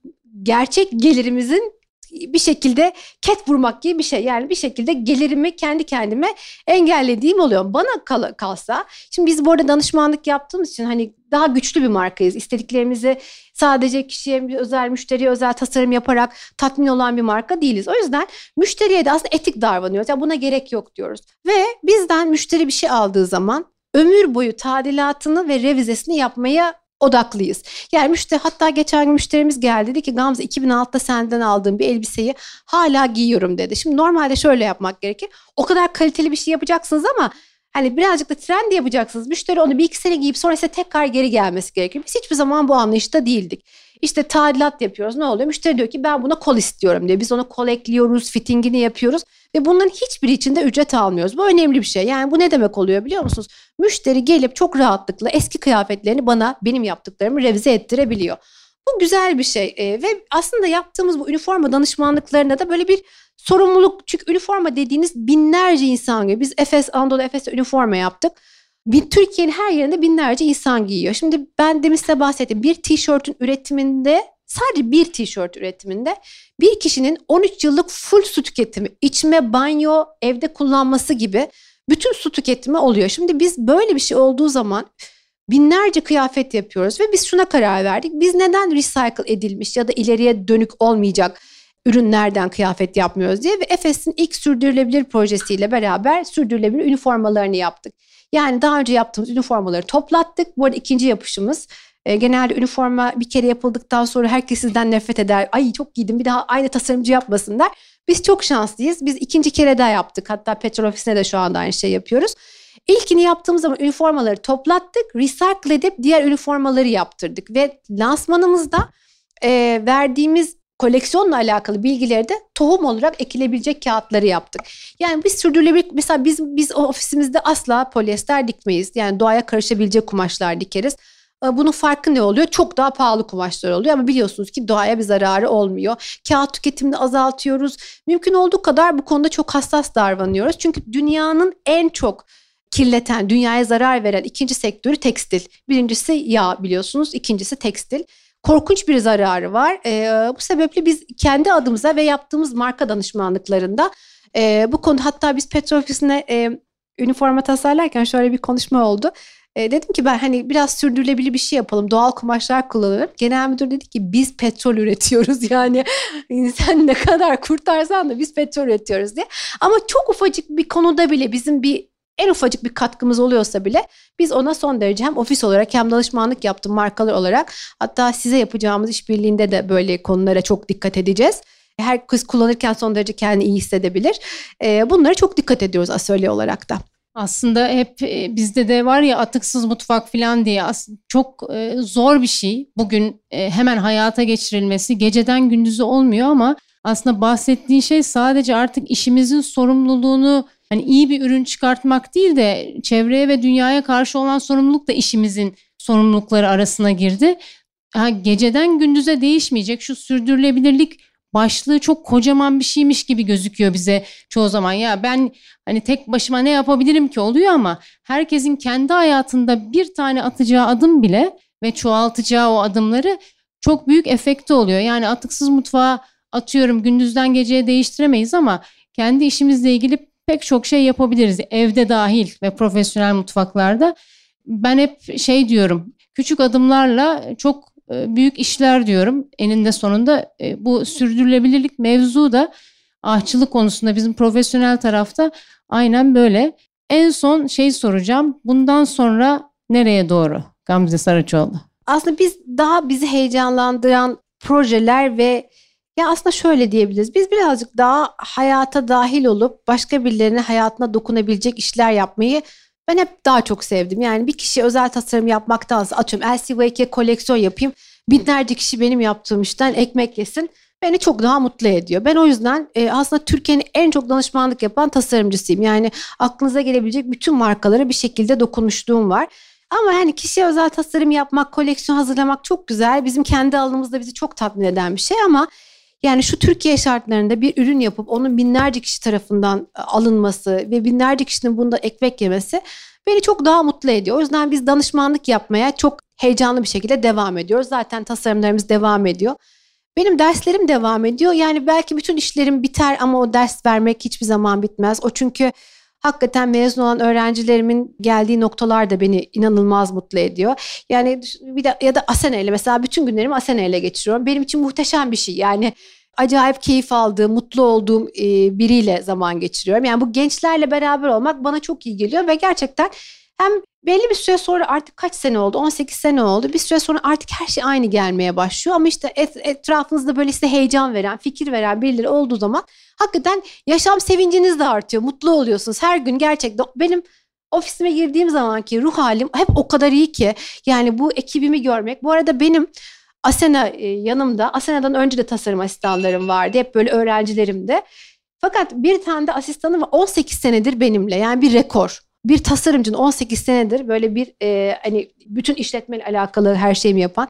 Speaker 2: gerçek gelirimizin bir şekilde ket vurmak gibi bir şey. Yani bir şekilde gelirimi kendi kendime engellediğim oluyor. Bana kal kalsa şimdi biz bu arada danışmanlık yaptığımız için hani daha güçlü bir markayız. İstediklerimizi sadece kişiye özel müşteriye özel tasarım yaparak tatmin olan bir marka değiliz. O yüzden müşteriye de aslında etik davranıyoruz. Yani buna gerek yok diyoruz. Ve bizden müşteri bir şey aldığı zaman ömür boyu tadilatını ve revizesini yapmaya odaklıyız. Yani müşteri hatta geçen gün müşterimiz geldi dedi ki Gamze 2006'da senden aldığım bir elbiseyi hala giyiyorum dedi. Şimdi normalde şöyle yapmak gerekir. O kadar kaliteli bir şey yapacaksınız ama hani birazcık da trend yapacaksınız. Müşteri onu bir iki sene giyip sonra ise tekrar geri gelmesi gerekir. Biz hiçbir zaman bu anlayışta değildik. İşte tadilat yapıyoruz. Ne oluyor? Müşteri diyor ki ben buna kol istiyorum diyor. Biz ona kol ekliyoruz, fittingini yapıyoruz ve bunların hiçbiri için de ücret almıyoruz. Bu önemli bir şey. Yani bu ne demek oluyor biliyor musunuz? Müşteri gelip çok rahatlıkla eski kıyafetlerini bana benim yaptıklarımı revize ettirebiliyor. Bu güzel bir şey ee, ve aslında yaptığımız bu üniforma danışmanlıklarında da böyle bir sorumluluk çünkü üniforma dediğiniz binlerce insan gibi biz Efes Anadolu Efes'te üniforma yaptık bir Türkiye'nin her yerinde binlerce insan giyiyor. Şimdi ben demin size bahsettim. Bir tişörtün üretiminde sadece bir tişört üretiminde bir kişinin 13 yıllık full su tüketimi, içme, banyo, evde kullanması gibi bütün su tüketimi oluyor. Şimdi biz böyle bir şey olduğu zaman binlerce kıyafet yapıyoruz ve biz şuna karar verdik. Biz neden recycle edilmiş ya da ileriye dönük olmayacak ürünlerden kıyafet yapmıyoruz diye ve Efes'in ilk sürdürülebilir projesiyle beraber sürdürülebilir üniformalarını yaptık. Yani daha önce yaptığımız üniformaları toplattık. Bu arada ikinci yapışımız e, genelde üniforma bir kere yapıldıktan sonra herkes sizden nefret eder. Ay çok giydim bir daha aynı tasarımcı yapmasınlar. Biz çok şanslıyız. Biz ikinci kere daha yaptık. Hatta petrol ofisine de şu anda aynı şey yapıyoruz. İlkini yaptığımız zaman üniformaları toplattık. Recycle edip diğer üniformaları yaptırdık. Ve lansmanımızda e, verdiğimiz koleksiyonla alakalı bilgileri de tohum olarak ekilebilecek kağıtları yaptık. Yani biz sürdürülebilir mesela biz biz ofisimizde asla polyester dikmeyiz. Yani doğaya karışabilecek kumaşlar dikeriz. Ee, bunun farkı ne oluyor? Çok daha pahalı kumaşlar oluyor ama biliyorsunuz ki doğaya bir zararı olmuyor. Kağıt tüketimini azaltıyoruz. Mümkün olduğu kadar bu konuda çok hassas davranıyoruz. Çünkü dünyanın en çok kirleten, dünyaya zarar veren ikinci sektörü tekstil. Birincisi yağ biliyorsunuz, ikincisi tekstil korkunç bir zararı var. E, bu sebeple biz kendi adımıza ve yaptığımız marka danışmanlıklarında e, bu konu hatta biz petrol ofisine e, üniforma tasarlarken şöyle bir konuşma oldu. E, dedim ki ben hani biraz sürdürülebilir bir şey yapalım. Doğal kumaşlar kullanalım. Genel müdür dedi ki biz petrol üretiyoruz. Yani sen ne kadar kurtarsan da biz petrol üretiyoruz diye. Ama çok ufacık bir konuda bile bizim bir en ufacık bir katkımız oluyorsa bile biz ona son derece hem ofis olarak hem danışmanlık yaptım markalar olarak hatta size yapacağımız işbirliğinde de böyle konulara çok dikkat edeceğiz. Her kız kullanırken son derece kendini iyi hissedebilir. Bunlara çok dikkat ediyoruz asölye olarak da.
Speaker 1: Aslında hep e, bizde de var ya atıksız mutfak falan diye çok e, zor bir şey. Bugün e, hemen hayata geçirilmesi geceden gündüzü olmuyor ama aslında bahsettiğin şey sadece artık işimizin sorumluluğunu hani iyi bir ürün çıkartmak değil de çevreye ve dünyaya karşı olan sorumluluk da işimizin sorumlulukları arasına girdi. Ha, geceden gündüze değişmeyecek şu sürdürülebilirlik başlığı çok kocaman bir şeymiş gibi gözüküyor bize çoğu zaman. Ya ben hani tek başıma ne yapabilirim ki oluyor ama herkesin kendi hayatında bir tane atacağı adım bile ve çoğaltacağı o adımları çok büyük efekti oluyor. Yani atıksız mutfağa atıyorum gündüzden geceye değiştiremeyiz ama kendi işimizle ilgili pek çok şey yapabiliriz. Evde dahil ve profesyonel mutfaklarda. Ben hep şey diyorum küçük adımlarla çok e, büyük işler diyorum. Eninde sonunda e, bu sürdürülebilirlik mevzu da ahçılık konusunda bizim profesyonel tarafta aynen böyle. En son şey soracağım. Bundan sonra nereye doğru Gamze Saraçoğlu?
Speaker 2: Aslında biz daha bizi heyecanlandıran projeler ve ya aslında şöyle diyebiliriz. Biz birazcık daha hayata dahil olup başka birilerinin hayatına dokunabilecek işler yapmayı ben hep daha çok sevdim. Yani bir kişi özel tasarım yapmaktansa atıyorum LCVK koleksiyon yapayım. Binlerce kişi benim yaptığım işten ekmek yesin. Beni çok daha mutlu ediyor. Ben o yüzden e, aslında Türkiye'nin en çok danışmanlık yapan tasarımcısıyım. Yani aklınıza gelebilecek bütün markalara bir şekilde dokunmuşluğum var. Ama yani kişiye özel tasarım yapmak, koleksiyon hazırlamak çok güzel. Bizim kendi alanımızda bizi çok tatmin eden bir şey ama yani şu Türkiye şartlarında bir ürün yapıp onun binlerce kişi tarafından e, alınması ve binlerce kişinin bunda ekmek yemesi beni çok daha mutlu ediyor. O yüzden biz danışmanlık yapmaya çok heyecanlı bir şekilde devam ediyoruz. Zaten tasarımlarımız devam ediyor. Benim derslerim devam ediyor. Yani belki bütün işlerim biter ama o ders vermek hiçbir zaman bitmez. O çünkü hakikaten mezun olan öğrencilerimin geldiği noktalar da beni inanılmaz mutlu ediyor. Yani bir de ya da Asena ile mesela bütün günlerimi Asena ile geçiriyorum. Benim için muhteşem bir şey. Yani acayip keyif aldığım, mutlu olduğum e, biriyle zaman geçiriyorum. Yani bu gençlerle beraber olmak bana çok iyi geliyor ve gerçekten hem belli bir süre sonra artık kaç sene oldu? 18 sene oldu. Bir süre sonra artık her şey aynı gelmeye başlıyor. Ama işte et, etrafınızda böyle size heyecan veren, fikir veren birileri olduğu zaman hakikaten yaşam sevinciniz de artıyor. Mutlu oluyorsunuz. Her gün gerçekten benim ofisime girdiğim zamanki ruh halim hep o kadar iyi ki. Yani bu ekibimi görmek. Bu arada benim Asena e, yanımda. Asena'dan önce de tasarım asistanlarım vardı. Hep böyle öğrencilerimde. Fakat bir tane de asistanım var 18 senedir benimle. Yani bir rekor. Bir tasarımcının 18 senedir böyle bir e, hani bütün işletmeyle alakalı her şeyimi yapan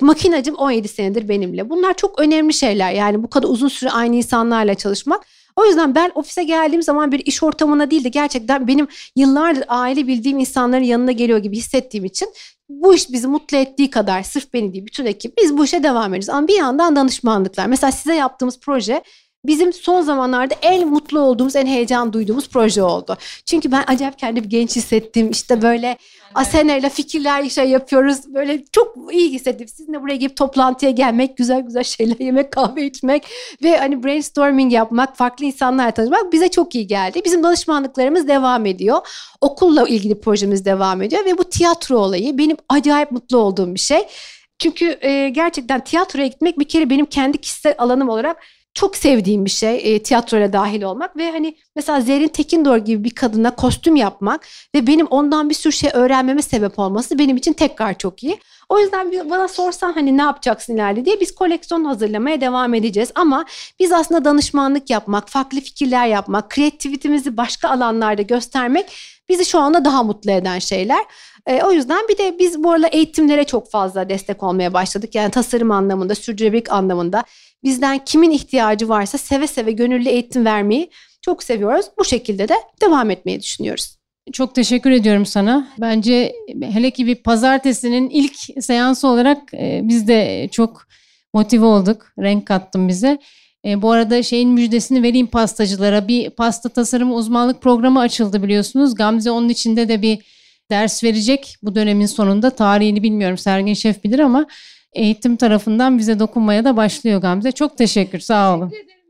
Speaker 2: makinacım 17 senedir benimle. Bunlar çok önemli şeyler. Yani bu kadar uzun süre aynı insanlarla çalışmak. O yüzden ben ofise geldiğim zaman bir iş ortamına değil de gerçekten benim yıllardır aile bildiğim insanların yanına geliyor gibi hissettiğim için bu iş bizi mutlu ettiği kadar sırf beni değil bütün ekip biz bu işe devam ederiz. Ama bir yandan danışmanlıklar. Mesela size yaptığımız proje bizim son zamanlarda en mutlu olduğumuz, en heyecan duyduğumuz proje oldu. Çünkü ben acayip kendimi genç hissettim. İşte böyle Asena ile fikirler şey yapıyoruz. Böyle çok iyi hissettim. Sizinle buraya gelip toplantıya gelmek, güzel güzel şeyler yemek, kahve içmek ve hani brainstorming yapmak, farklı insanlarla tanışmak bize çok iyi geldi. Bizim danışmanlıklarımız devam ediyor. Okulla ilgili projemiz devam ediyor ve bu tiyatro olayı benim acayip mutlu olduğum bir şey. Çünkü e, gerçekten tiyatroya gitmek bir kere benim kendi kişisel alanım olarak çok sevdiğim bir şey e, tiyatroya dahil olmak ve hani mesela Zerrin Tekindor gibi bir kadına kostüm yapmak ve benim ondan bir sürü şey öğrenmeme sebep olması benim için tekrar çok iyi. O yüzden bana sorsan hani ne yapacaksın ileride diye biz koleksiyon hazırlamaya devam edeceğiz ama biz aslında danışmanlık yapmak, farklı fikirler yapmak, kreativitimizi başka alanlarda göstermek bizi şu anda daha mutlu eden şeyler. E, o yüzden bir de biz bu arada eğitimlere çok fazla destek olmaya başladık. Yani tasarım anlamında, sürdürülebilirlik anlamında bizden kimin ihtiyacı varsa seve seve gönüllü eğitim vermeyi çok seviyoruz. Bu şekilde de devam etmeyi düşünüyoruz.
Speaker 1: Çok teşekkür ediyorum sana. Bence hele ki bir pazartesinin ilk seansı olarak e, biz de çok motive olduk. Renk kattın bize. E, bu arada şeyin müjdesini vereyim pastacılara. Bir pasta tasarımı uzmanlık programı açıldı biliyorsunuz. Gamze onun içinde de bir ders verecek bu dönemin sonunda. Tarihini bilmiyorum Sergin Şef bilir ama eğitim tarafından bize dokunmaya da başlıyor Gamze. Çok teşekkür sağ olun. Teşekkür ederim.